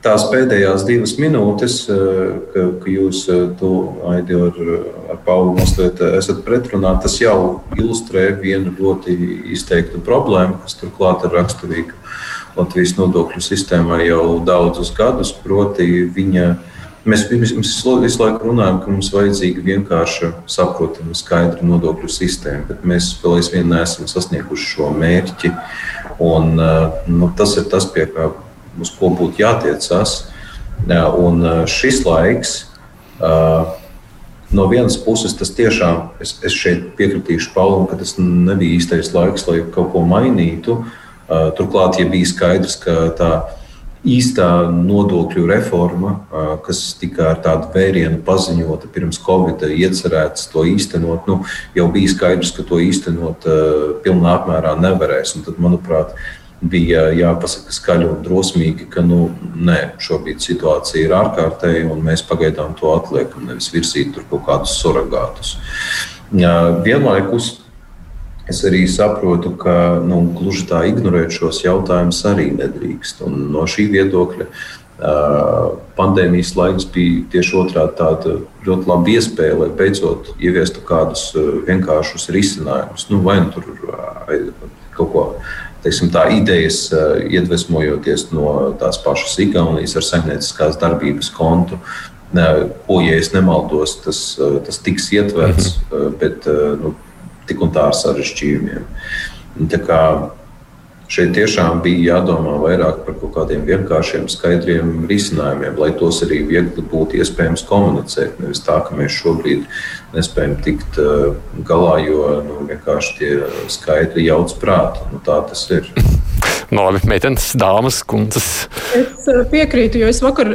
tās pēdējās divas minūtes, ka, ka jūs to Aidi ar, ar Paulu mazliet esat pretrunā, tas jau ilustrē vienu ļoti izteiktu problēmu, kas turklāt ir raksturīga Latvijas nodokļu sistēmai jau daudzus gadus, proti viņa Mēs, mēs, mēs visu laiku runājam, ka mums vajadzīga vienkārša, saprotama, skaidra nodokļu sistēma, bet mēs vēl aizvien neesam sasnieguši šo mērķi. Un, uh, nu, tas ir tas, pie kā uz ko būtu jātiecas. Uh, Un uh, šis laiks, no vienas puses, tas tiešām, es, es šeit piekritīšu Paulam, ka tas nebija īstais laiks, lai kaut ko mainītu. Uh, Turklāt, ja bija skaidrs, ka tā īstā nodokļu reforma, kas tika ar tādu vērienu paziņota pirms Covid, iecerēts to īstenot, nu, jau bija skaidrs, ka to īstenot pilnā apmērā nevarēs. Un tad, manuprāt, bija jāpasaka skaļi un drosmīgi, ka nu, nē, šobrīd situācija ir ārkārtēja un mēs pagaidām to atliekam, nevis virsīt tur kaut kādus surrogātus. Vienlaikus Es arī saprotu, ka nu, gluži tā ignorēt šos jautājumus arī nedrīkst. Un no šī viedokļa pandēmijas laiks bija tieši otrādi tāda ļoti laba iespēja, lai beidzot ieviestu kādus vienkāršus risinājumus. Nu, vai nu tur kaut ko. Teiksim, tā idejas, iedvesmojoties no tās pašas Igaunijas ar saimnieciskās darbības kontu, ko, ja es nemaldos, tas, tas tiks ietverts. Uh, bet, nu, tik un tā ar sarežģījumiem. Šeit tiešām bija jādomā vairāk par kaut kādiem vienkāršiem, skaidriem risinājumiem, lai tos arī viegli būtu iespējams komunicēt. Nevis tā, ka mēs šobrīd nespējam tikt galā, jo nu, vienkārši tie skaidri jauc prātu. Nu, tā tas ir. [laughs] No, labi, meitenes, dāmas, kundzes. Es piekrītu, jo es vakar,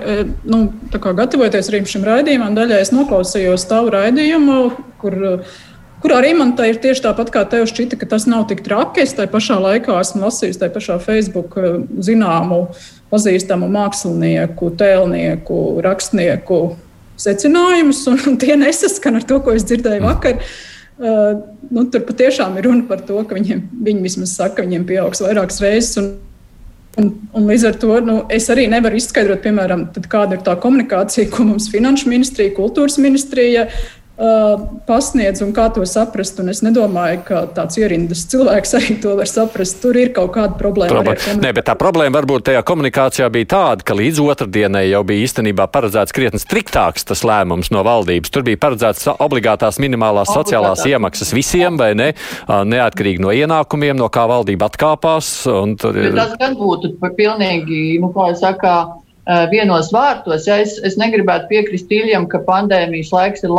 nu, gatavoties arī šim raidījumam, daļai es noklausījos tavu raidījumu, kur kur arī man tā ir tieši tāpat kā tev šķita, ka tas nav tik traki. Es tajā pašā laikā esmu lasījis tajā pašā Facebook zināmu, pazīstamu mākslinieku, tēlnieku, rakstnieku secinājumus, un [laughs] tie nesaskan ar to, ko es dzirdēju vakar. Uh, nu, tur patiešām ir runa par to, ka viņiem, viņi vismaz saka, ka viņiem pieaugs vairākas reizes. Un, Un, un līdz ar to nu, es arī nevaru izskaidrot, piemēram, kāda ir tā komunikācija, ko mums Finanšu ministrija, Kultūras ministrija pasniedz un kā to saprast. Un es nedomāju, ka tāds ierindas cilvēks [laughs] arī to var saprast. Tur ir kaut kāda problēma. Problēma. Nē, bet tā problēma varbūt tajā komunikācijā bija tāda, ka līdz otrdienai jau bija īstenībā paredzēts krietni striktāks tas lēmums no valdības. Tur bija paredzēts obligātās minimālās Obligātās. sociālās iemaksas visiem, vai ne? Neatkarīgi no ienākumiem, no kā valdība atkāpās. Tur... Bet tas gan būtu pilnīgi, nu, kā jau saka, vienos vārtos. Ja es, es negribētu piekrist Iljam, ka pandēmijas laiks ir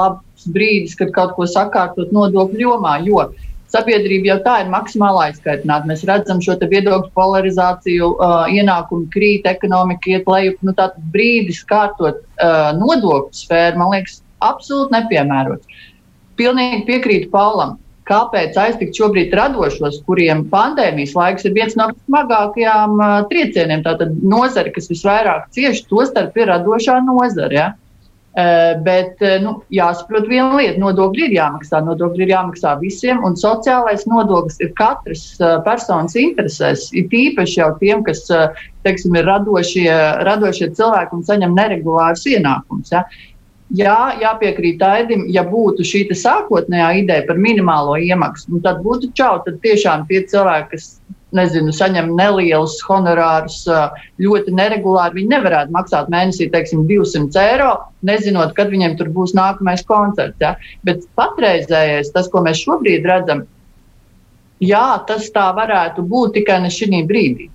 labs brīdis, kad kaut ko sakārtot nodokļu jomā, jo sabiedrība jau tā ir maksimāli aizskaitināta. Mēs redzam šo viedokļu polarizāciju, uh, ienākumu krīt, ekonomika iet lejup. Nu, Tāds brīdis kārtot uh, nodokļu sfēru, man liekas, absolūti nepiemērots. Pilnīgi piekrītu Paulam. Kāpēc aiztikt šobrīd radošos, kuriem pandēmijas laiks ir viens no smagākajām uh, triecieniem? Tātad nozare, kas visvairāk cieši, to starp ir radošā nozare. Ja? Uh, bet uh, nu, jāsaprot viena lieta, nodokļi ir jāmaksā. Nodokļi ir jāmaksā visiem, un sociālais nodoklis ir katras uh, personas interesēs. Ir tīpaši jau tiem, kas teiksim, ir radošie, radošie cilvēki un saņem neregulārus ienākumus. Ja? Jā, jāpiekrīt Aidim, ja būtu šī sākotnējā ideja par minimālo iemaksu, nu, tad būtu čau. Tad tiešām tie cilvēki, kas nezinu, saņem nelielus honorārus ļoti neregulāri, viņi nevarētu maksāt mēnesī teiksim, 200 eiro, nezinot, kad viņiem tur būs nākamais koncerts. Ja? Bet patreizējais, tas, ko mēs šobrīd redzam, jā, tas tā varētu būt tikai ne šī brīdī.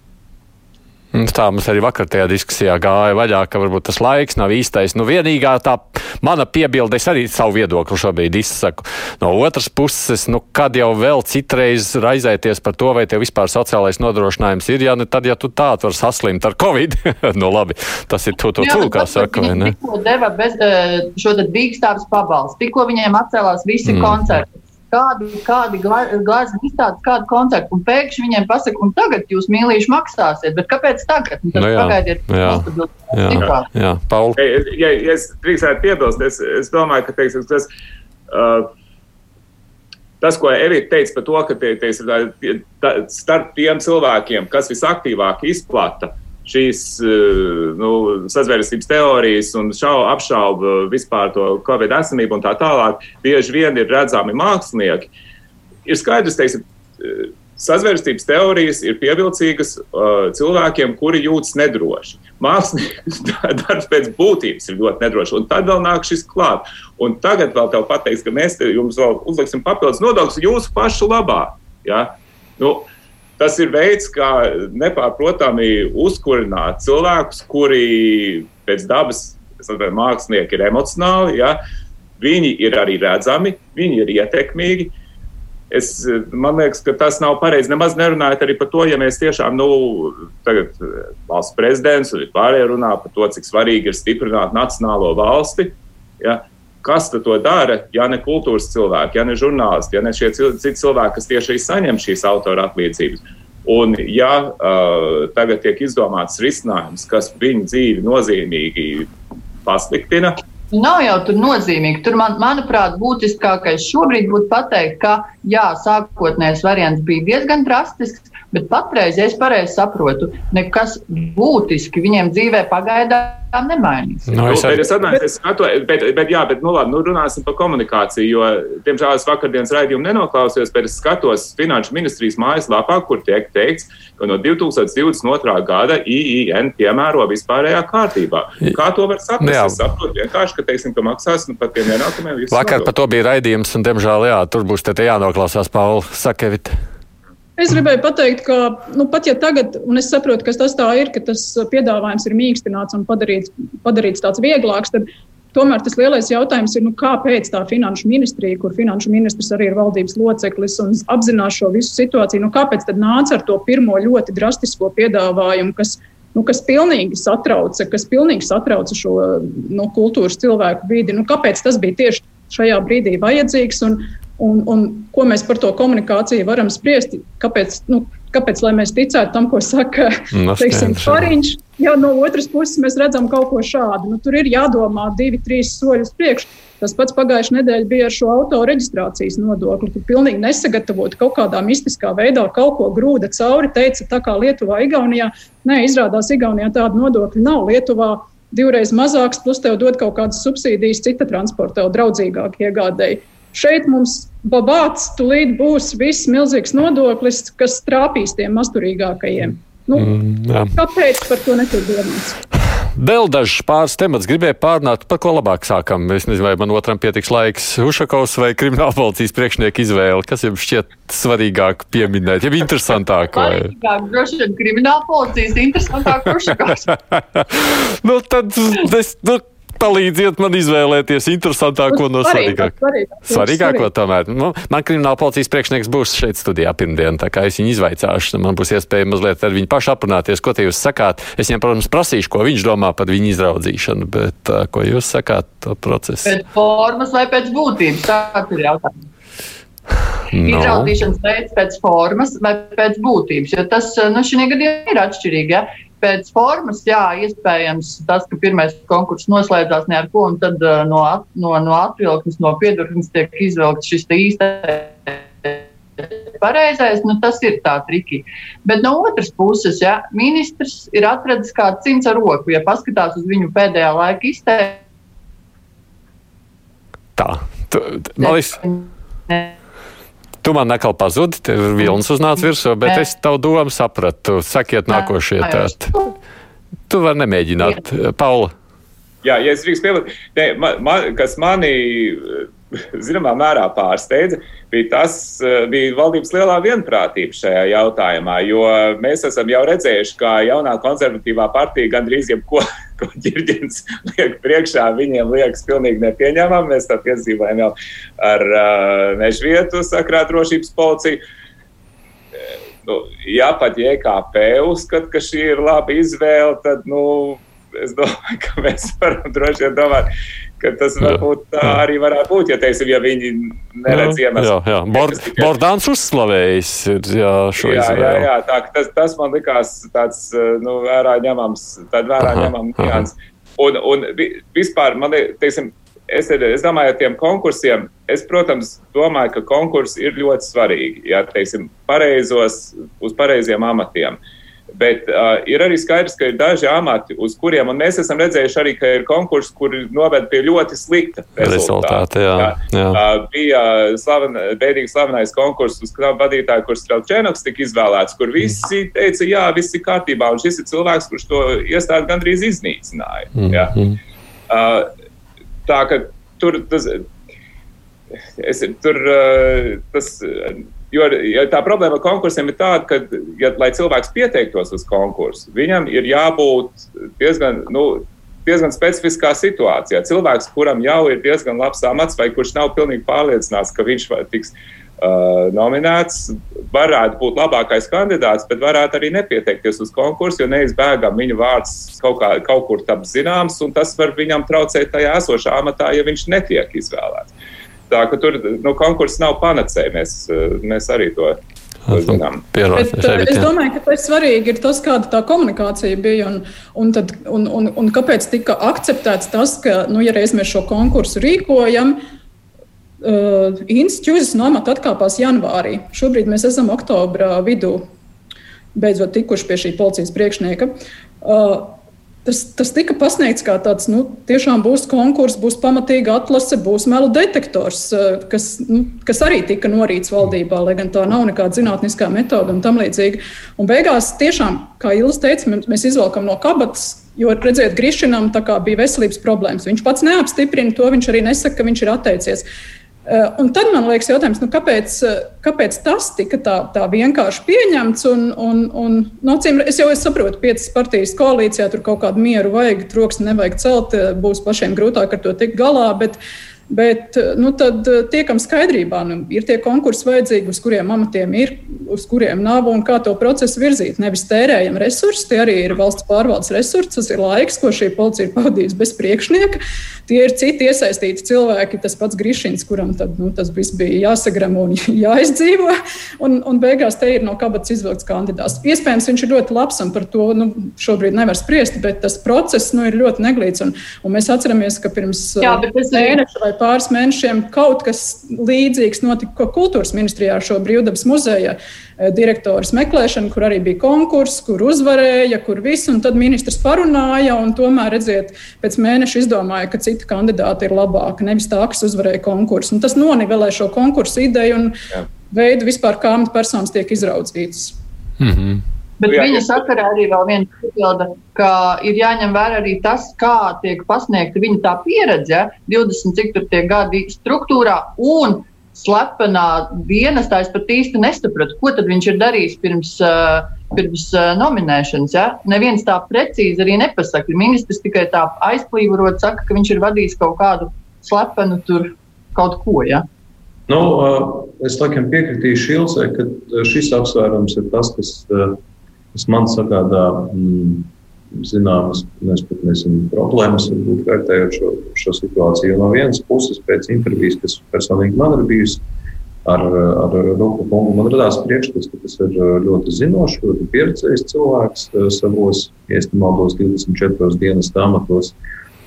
Tā mums arī vakar tajā diskusijā gāja vaļā, ka varbūt tas laiks nav īstais. Nu, vienīgā tā mana piebilde, es arī savu viedokli šobrīd izsaku. No otras puses, nu, kad jau vēl citreiz raizēties par to, vai tev vispār sociālais nodrošinājums ir, ja ne tad, ja tu tā var saslimt ar covid, [laughs] nu labi, tas ir tu, tu, tu, kā saka, vai ne? Tikko deva bez, eh, šo te dīkstāvis pabalstu, tikko viņiem atcēlās visi mm. koncerti kādi, kādi glāzi izstādes, kādu koncertu, un pēkšņi viņiem pasaka, un tagad jūs mīlīši maksāsiet, bet kāpēc tagad? Nu, tad nu, jā, pagaidiet, jā, jā, jā, jā, Paul. Ja, ja, ja es drīkstētu piebilst, es, es domāju, ka, teiksim, tas, uh, tas, ko Evita teica par to, ka tie, teiksim, tā, tā, starp tiem cilvēkiem, kas visaktīvāk izplata šīs eh, nu, sazvērestības teorijas un šau, apšauba vispār to covid esamību un tā tālāk, bieži vien ir redzami mākslinieki. Ir skaidrs, teiksim, eh, sazvērestības teorijas ir pievilcīgas uh, cilvēkiem, kuri jūtas nedroši. Mākslinieks [laughs] darbs pēc būtības ir ļoti nedrošs, un tad vēl nāk šis klāt. Un tagad vēl te pateiks, ka mēs jums vēl uzliksim papildus nodokļus jūsu pašu labā. Ja? Nu, Tas ir veids, kā nepārprotami uzkurināt cilvēkus, kuri pēc dabas, saprotu, mākslinieki ir emocionāli, ja? viņi ir arī redzami, viņi ir ietekmīgi. Es, man liekas, ka tas nav pareizi. Nemaz nerunājot arī par to, ja mēs tiešām, nu, tagad valsts prezidents un pārējie runā par to, cik svarīgi ir stiprināt nacionālo valsti. Ja? Kas to dara, ja ne kultūras cilvēki, ja ne žurnālisti, ja ne šie citi cilvēki, kas tieši saņem šīs autora atlīdzības? Un, ja uh, tagad tiek izdomāts risinājums, kas viņu dzīvi nozīmīgi pasliktina, Nav jau tur nozīmīgi. Tur, man, manuprāt, būtiskākais šobrīd būtu pateikt, ka jā, sākotnējais variants bija diezgan drastisks, bet patreiz, ja es pareizi saprotu, nekas būtiski viņiem dzīvē pagaidām nemainīs. No, nu, es, nu, es skatu, bet, bet, jā, bet nu, labi, nu, runāsim par komunikāciju, jo, diemžēl, es vakardienas raidījumu nenoklausījos, bet es skatos Finanšu ministrijas mājaslapā, kur tiek teikts, ka no 2022. gada IIN piemēro vispārējā kārtībā. Kā to var saprast? Jā. Es saprotu vienkārši, ka, teiksim, ka maksās nu, par tiem ienākumiem. Vakar par to bija raidījums, un, diemžēl, jā, tur būs te jānoklausās Paula Sakevita. Es gribēju pateikt, ka nu, pat ja tagad, un es saprotu, ka tas tā ir, ka tas piedāvājums ir mīkstināts un padarīts, padarīts tāds vieglāks, tad tomēr tas lielais jautājums ir, nu, kāpēc tā finanšu ministrija, kur finanšu ministrs arī ir valdības loceklis un apzinās šo visu situāciju, nu, kāpēc tad nāca ar to pirmo ļoti drastisko piedāvājumu, kas, nu, kas pilnīgi satrauca, kas pilnīgi satrauca šo nu, kultūras cilvēku vidi. Nu, kāpēc tas bija tieši šajā brīdī vajadzīgs? Un, Un, un ko mēs par to komunikāciju varam spriest? Kāpēc, nu, kāpēc lai mēs ticētu tam, ko saka [laughs] teiksim, Fariņš? Ja no otras puses mēs redzam kaut ko šādu, nu, tur ir jādomā divi, trīs soļus priekš. Tas pats pagājušajā nedēļā bija ar šo auto reģistrācijas nodokli, kur pilnīgi nesagatavot kaut kādā mistiskā veidā kaut ko grūda cauri. Teica, tā kā Lietuvā, Igaunijā. Nē, izrādās, Igaunijā tāda nodokļa nav. Lietuvā divreiz mazāks, plus tev dod kaut kādas subsīdijas cita transporta, tev draudzīgāk iegādēji. Šeit mums babāts, tūlīt būs viss milzīgs nodoklis, kas trāpīs tiem masturīgākajiem. Nu, mm, jā. kāpēc par to netiek domāts? Vēl dažs pāris temats gribēju pārnāt, par ko labāk sākam. Es nezinu, vai man otram pietiks laiks. Ušakovs vai krimināla policijas priekšnieka izvēle. Kas jums šķiet svarīgāk pieminēt, ja interesantāk? Vai? Droši vien krimināla policijas interesantāk Ušakovs. [laughs] nu, tad es, nu, palīdziet man izvēlēties interesantāko no svarīgākā. Svarīgāko tomēr. Nu, man krimināla policijas priekšnieks būs šeit studijā pirmdien, tā kā es viņu izvaicāšu. Man būs iespēja mazliet ar viņu pašu aprunāties, ko te jūs sakāt. Es viņam, protams, prasīšu, ko viņš domā par viņu izraudzīšanu, bet uh, ko jūs sakāt to procesu? Pēc formas vai pēc būtības? Tāds ir jautājums. No. Izraudzīšanas veids pēc formas vai pēc būtības, jo tas nu, šī gadījumā ir atšķirīgi. Ja? Pēc formas, jā, iespējams, tas, ka pirmais konkurss noslēdzās ne ar ko, un tad uh, no, no, no atvilknes, no piedurknes tiek izvilkts šis īstais pareizais, nu, tas ir tā triki. Bet no otras puses, ja ministrs ir atradzis kādu cimds ar roku, ja paskatās uz viņu pēdējā laika izteiksmi. Tā, tu, man liekas. Tu man nekal pazudi, tev ir vilnis uznāca virsū, bet es tavu domu sapratu. Sakiet nākošie tāt. Tu vari nemēģināt. Paula. Jā, ja es drīkst piebilst, man, man, kas mani zināmā mērā pārsteidza, bija tas, bija valdības lielā vienprātība šajā jautājumā, jo mēs esam jau redzējuši, ka jaunā konservatīvā partija gandrīz jebko, ko ģirģins liek priekšā, viņiem liekas pilnīgi nepieņemam. Mēs tā piedzīvojam jau ar uh, mežvietu sakrā drošības policiju. Nu, ja pat JKP uzskata, ka šī ir laba izvēle, tad, nu, es domāju, ka mēs varam droši vien domāt, tas varbūt tā arī varētu būt. Ja, teiksim, ja viņi neredz iemeslu. Jā, jā. Bord, tikai... Bordāns uzslavējis ir jā, šo jā, izvēli. Jā, jā, tā, tas, tas man likās tāds, nu, vērā ņemams, tād vērā ņemam nians. Un, un vispār, man teiksim, es, es domāju, ar tiem konkursiem, es, protams, domāju, ka konkursi ir ļoti svarīgi, ja, teiksim, pareizos, uz pareiziem amatiem. Uh, Bet uh, ir arī skaidrs, ka ir daži amati, uz kuriem, mēs esam redzējuši arī, ka ir konkursi, kuri noved pie ļoti slikta rezultāta. Jā, jā. jā. Uh, bija slaven, bēdīgi slavenais konkurss uz kravu vadītāju, kurš Strelčēnoks tika izvēlēts, kur visi teica, jā, viss ir kārtībā, un šis ir cilvēks, kurš to iestādi gandrīz iznīcināja. Mm -hmm. uh, tā ka tur tas. Es, tur, uh, tas Jo ja tā problēma ar konkursiem ir tāda, ka, ja, lai cilvēks pieteiktos uz konkursu, viņam ir jābūt diezgan. Nu, diezgan specifiskā situācijā. Cilvēks, kuram jau ir diezgan labs amats, vai kurš nav pilnīgi pārliecināts, ka viņš tiks uh, nominēts, varētu būt labākais kandidāts, bet varētu arī nepieteikties uz konkursu, jo neizbēgami viņa vārds kaut, kā, kaut kur taps zināms, un tas var viņam traucēt tajā esošā amatā, ja viņš netiek izvēlēts. Tā ka tur nu, konkurss nav panacēja. Mēs, mēs arī to Bet, es domāju, ka tas svarīgi ir tas, kāda tā komunikācija bija un, un, tad, un, un, un kāpēc tika akceptēts tas, ka, nu, ja reiz mēs šo konkursu rīkojam, uh, institūcijas no amata atkāpās janvārī. Šobrīd mēs esam oktobra vidū, beidzot tikuši pie šī policijas priekšnieka. Uh, Tas, tas tika pasniegts kā tāds, nu, tiešām būs konkurss, būs pamatīga atlase, būs melu detektors, eh, kas, nu, kas arī tika norīts valdībā, lai gan tā nav nekāda zinātniskā metode un tam līdzīgi. Un beigās tiešām, kā Ilis teica, mēs izvelkam no kabatas, jo, redziet, Grišinam bija veselības problēmas. Viņš pats neapstiprina to, viņš arī nesaka, ka viņš ir atteicies. Eh, un tad man liekas, jautājums, nu, kāpēc, eh, kāpēc tas tika tā, tā vienkārši pieņemts? Un, un, un, no, cīm, es jau es saprotu, piecas partijas koalīcijā tur kaut kādu mieru vajag, troksni nevajag celt, eh, būs pašiem grūtāk ar to tikt galā. Bet, uh, Bet nu, tad eh, tiekam skaidrībā, nu, ir tie konkursi vajadzīgi, uz kuriem amatiem ir, uz kuriem nav un kā to procesu virzīt. Nevis tērējam resursus, tie arī ir valsts pārvaldes resursi, tas ir laiks, ko šī policija ir pavadījusi bez priekšnieka. Tie ir citi iesaistīti cilvēki, tas pats Grišins, kuram tad, nu, tas viss bija jāsagramo un [laughs] jāizdzīvo. Un, un beigās te ir no kabatas izvilkts kandidāts. Iespējams, viņš ir ļoti labs un par to nu, šobrīd nevar spriest, bet tas process nu, ir ļoti neglīts. Un, un mēs atceramies, ka pirms mēneša vai pāris mēnešiem kaut kas līdzīgs notika kultūras ministrijā ar šo brīvdabas muzeja eh, direktoras meklēšanu, kur arī bija konkurss, kur uzvarēja, kur viss, un tad ministrs parunāja, un tomēr, redziet, pēc mēneša izdomāja, ka citi kandidāti ir labāki, nevis tā, kas uzvarēja konkursu. Un tas nonivelē šo konkursu ideju un Jā. veidu vispār, kā amatpersonas tiek izraudzītas. Mm -hmm. Bet jā, viņa sakarā arī vēl viena papilda, ka ir jāņem vērā arī tas, kā tiek pasniegta viņa tā pieredze, 20 cik tur tie gadi struktūrā un slepenā dienestā. Es pat īsti nesapratu, ko tad viņš ir darījis pirms, uh, pirms uh, nominēšanas. Ja? Neviens tā precīzi arī nepasaka. Ministrs tikai tā aizplīvorot saka, ka viņš ir vadījis kaut kādu slepenu tur kaut ko. Ja? Nu, uh, es laikam piekritīšu Ilzai, ka šis apsvērums ir tas, kas kas man sagādā mm, zināmas, nezinām, problēmas, varbūt vērtējot šo, šo situāciju. No vienas puses, pēc intervijas, kas personīgi man ir bijusi ar, ar Roku kungu, man radās priekšstats, ka tas ir ļoti zinošs, ļoti pieredzējis cilvēks savos, iestimaldos 24 dienas amatos.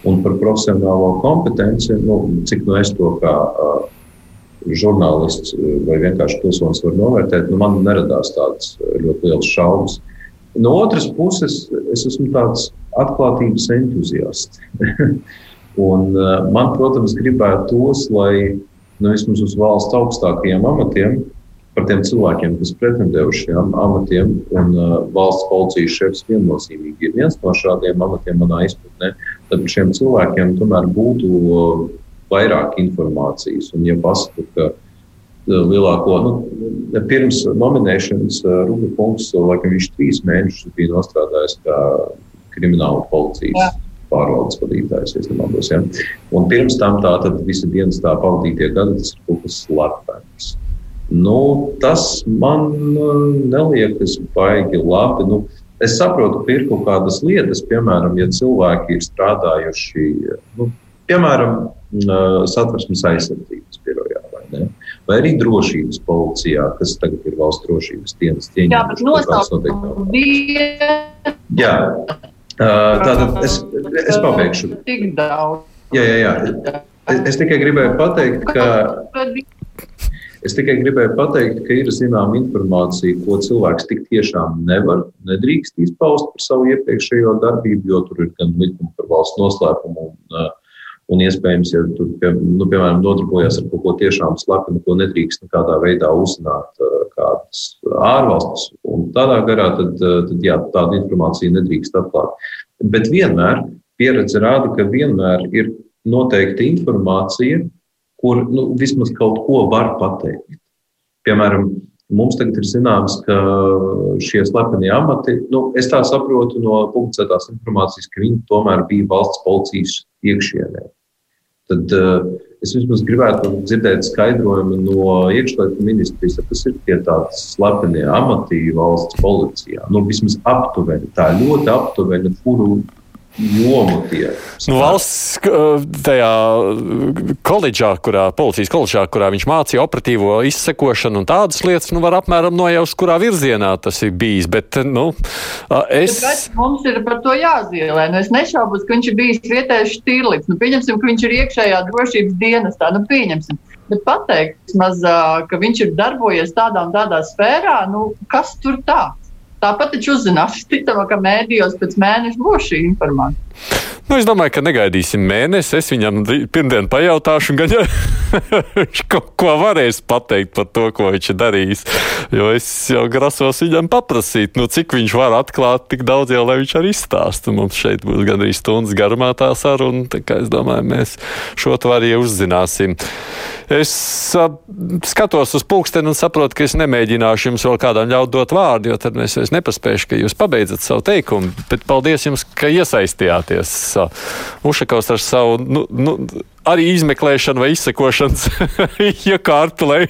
Un par profesionālo kompetenci, nu, cik nu es to kā žurnālists vai vienkārši pilsonis varu novērtēt, nu, man neradās tādas ļoti liels šaubas. No otras puses, es esmu tāds atklātības entuziasts. [laughs] un, uh, man, protams, gribētos, lai nu, vismaz uz valsts augstākajiem amatiem, par tiem cilvēkiem, kas pretendē uz šiem amatiem, un uh, valsts policijas šefs viennozīmīgi ir viens no šādiem amatiem manā izpratnē, tad šiem cilvēkiem tomēr būtu uh, vairāk informācijas. Un, ja pasaku, ka lielāko, nu, pirms nominēšanas Rūpa kungs, laikam viņš trīs mēnešus bija nostrādājis kā krimināla policijas. Jā pārvaldes vadītājs. Ja? Un pirms tam tā tad visa dienas tā pavadītie gadi, tas ir kaut kas slepens. Nu, tas man neliekas baigi labi. Nu, es saprotu, ka ir kaut kādas lietas, piemēram, ja cilvēki ir strādājuši, nu, piemēram, satversmes aizsardzības birojā. Vai, arī drošības policijā, kas tagad ir valsts drošības dienas cieņa. Jā, bet bija. Jā, Tātad es, es pabeigšu. Tik daudz. Jā, jā, jā. Es, es tikai gribēju pateikt, ka. Es tikai gribēju pateikt, ka ir zināma informācija, ko cilvēks tik tiešām nevar, nedrīkst izpaust par savu iepriekšējo darbību, jo tur ir gan likumi par valsts noslēpumu un, un iespējams, ja tur, pie, nu, piemēram, nodarbojas ar kaut ko tiešām slepenu, ko nedrīkst nekādā veidā uzzināt kādas ārvalstis. Un tādā garā tad, tad jā, tādu informāciju nedrīkst atklāt. Bet vienmēr pieredze rāda, ka vienmēr ir noteikta informācija, kur nu, vismaz kaut ko var pateikt. Piemēram, mums tagad ir zināms, ka šie slepenie amati, nu, es tā saprotu no publicētās informācijas, ka viņi tomēr bija valsts policijas iekšienē. Tad uh, Es vismaz gribētu dzirdēt skaidrojumu no iekšlietu ministrijas, kas ir tie tādi slepenie amati valsts policijā. Nu, vismaz aptuveni, tā ļoti aptuveni, kuru jomu tie ir. Nu, valsts tajā koledžā, kurā, policijas koledžā, kurā viņš mācīja operatīvo izsekošanu un tādas lietas, nu, var apmēram nojaust, kurā virzienā tas ir bijis. Bet, nu, es. Bet mums ir par to jāzīmē. Nu, es nešaubos, ka viņš ir bijis vietējais štīrlīgs. Nu, pieņemsim, ka viņš ir iekšējā drošības dienestā. Nu, pieņemsim. Bet pateikt, maz, ka viņš ir darbojies tādā un tādā sfērā, nu, kas tur tāds? Tāpat taču uzzinās, [laughs] ticamāk, ka mēdījos pēc mēneša būs šī informācija. Nu, es domāju, ka negaidīsim mēnesi. Es viņam pirmdien pajautāšu, gan [laughs] viņš kaut ko varēs pateikt par to, ko viņš ir darījis. Jo es jau grasos viņam paprasīt, nu, cik viņš var atklāt, tik daudz jau, lai viņš arī stāsta. Mums šeit būs gandrīz stundas garumā tā saruna, tā kā es domāju, mēs šo to arī uzzināsim. Es skatos uz pulksteni un saprotu, ka es nemēģināšu jums vēl kādam ļaut dot vārdu, jo tad mēs vairs nepaspēšu, ka jūs pabeidzat savu teikumu. Bet paldies jums, ka iesaistījāties. Ušakovs ar savu nu, nu, arī izmeklēšanu vai izsekošanas [laughs] iekārtu, lai,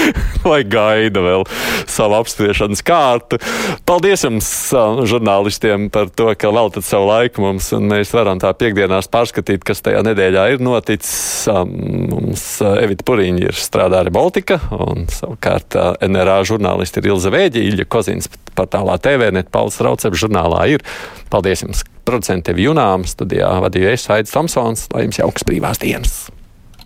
[laughs] lai gaida vēl savu apspriešanas kārtu. Paldies jums, žurnālistiem, par to, ka veltat savu laiku mums, un mēs varam tā piekdienās pārskatīt, kas tajā nedēļā ir noticis. Mums Evita Puriņa ir strādā arī Baltika, un savukārt NRA žurnālisti ir Ilza Vēģi, Ilja Kozins portālā TV, net Pauls Rauceps žurnālā ir. Paldies jums! Producentiem Junām studijā vadīja es Aits Tomsons, lai jums jauks brīvās dienas!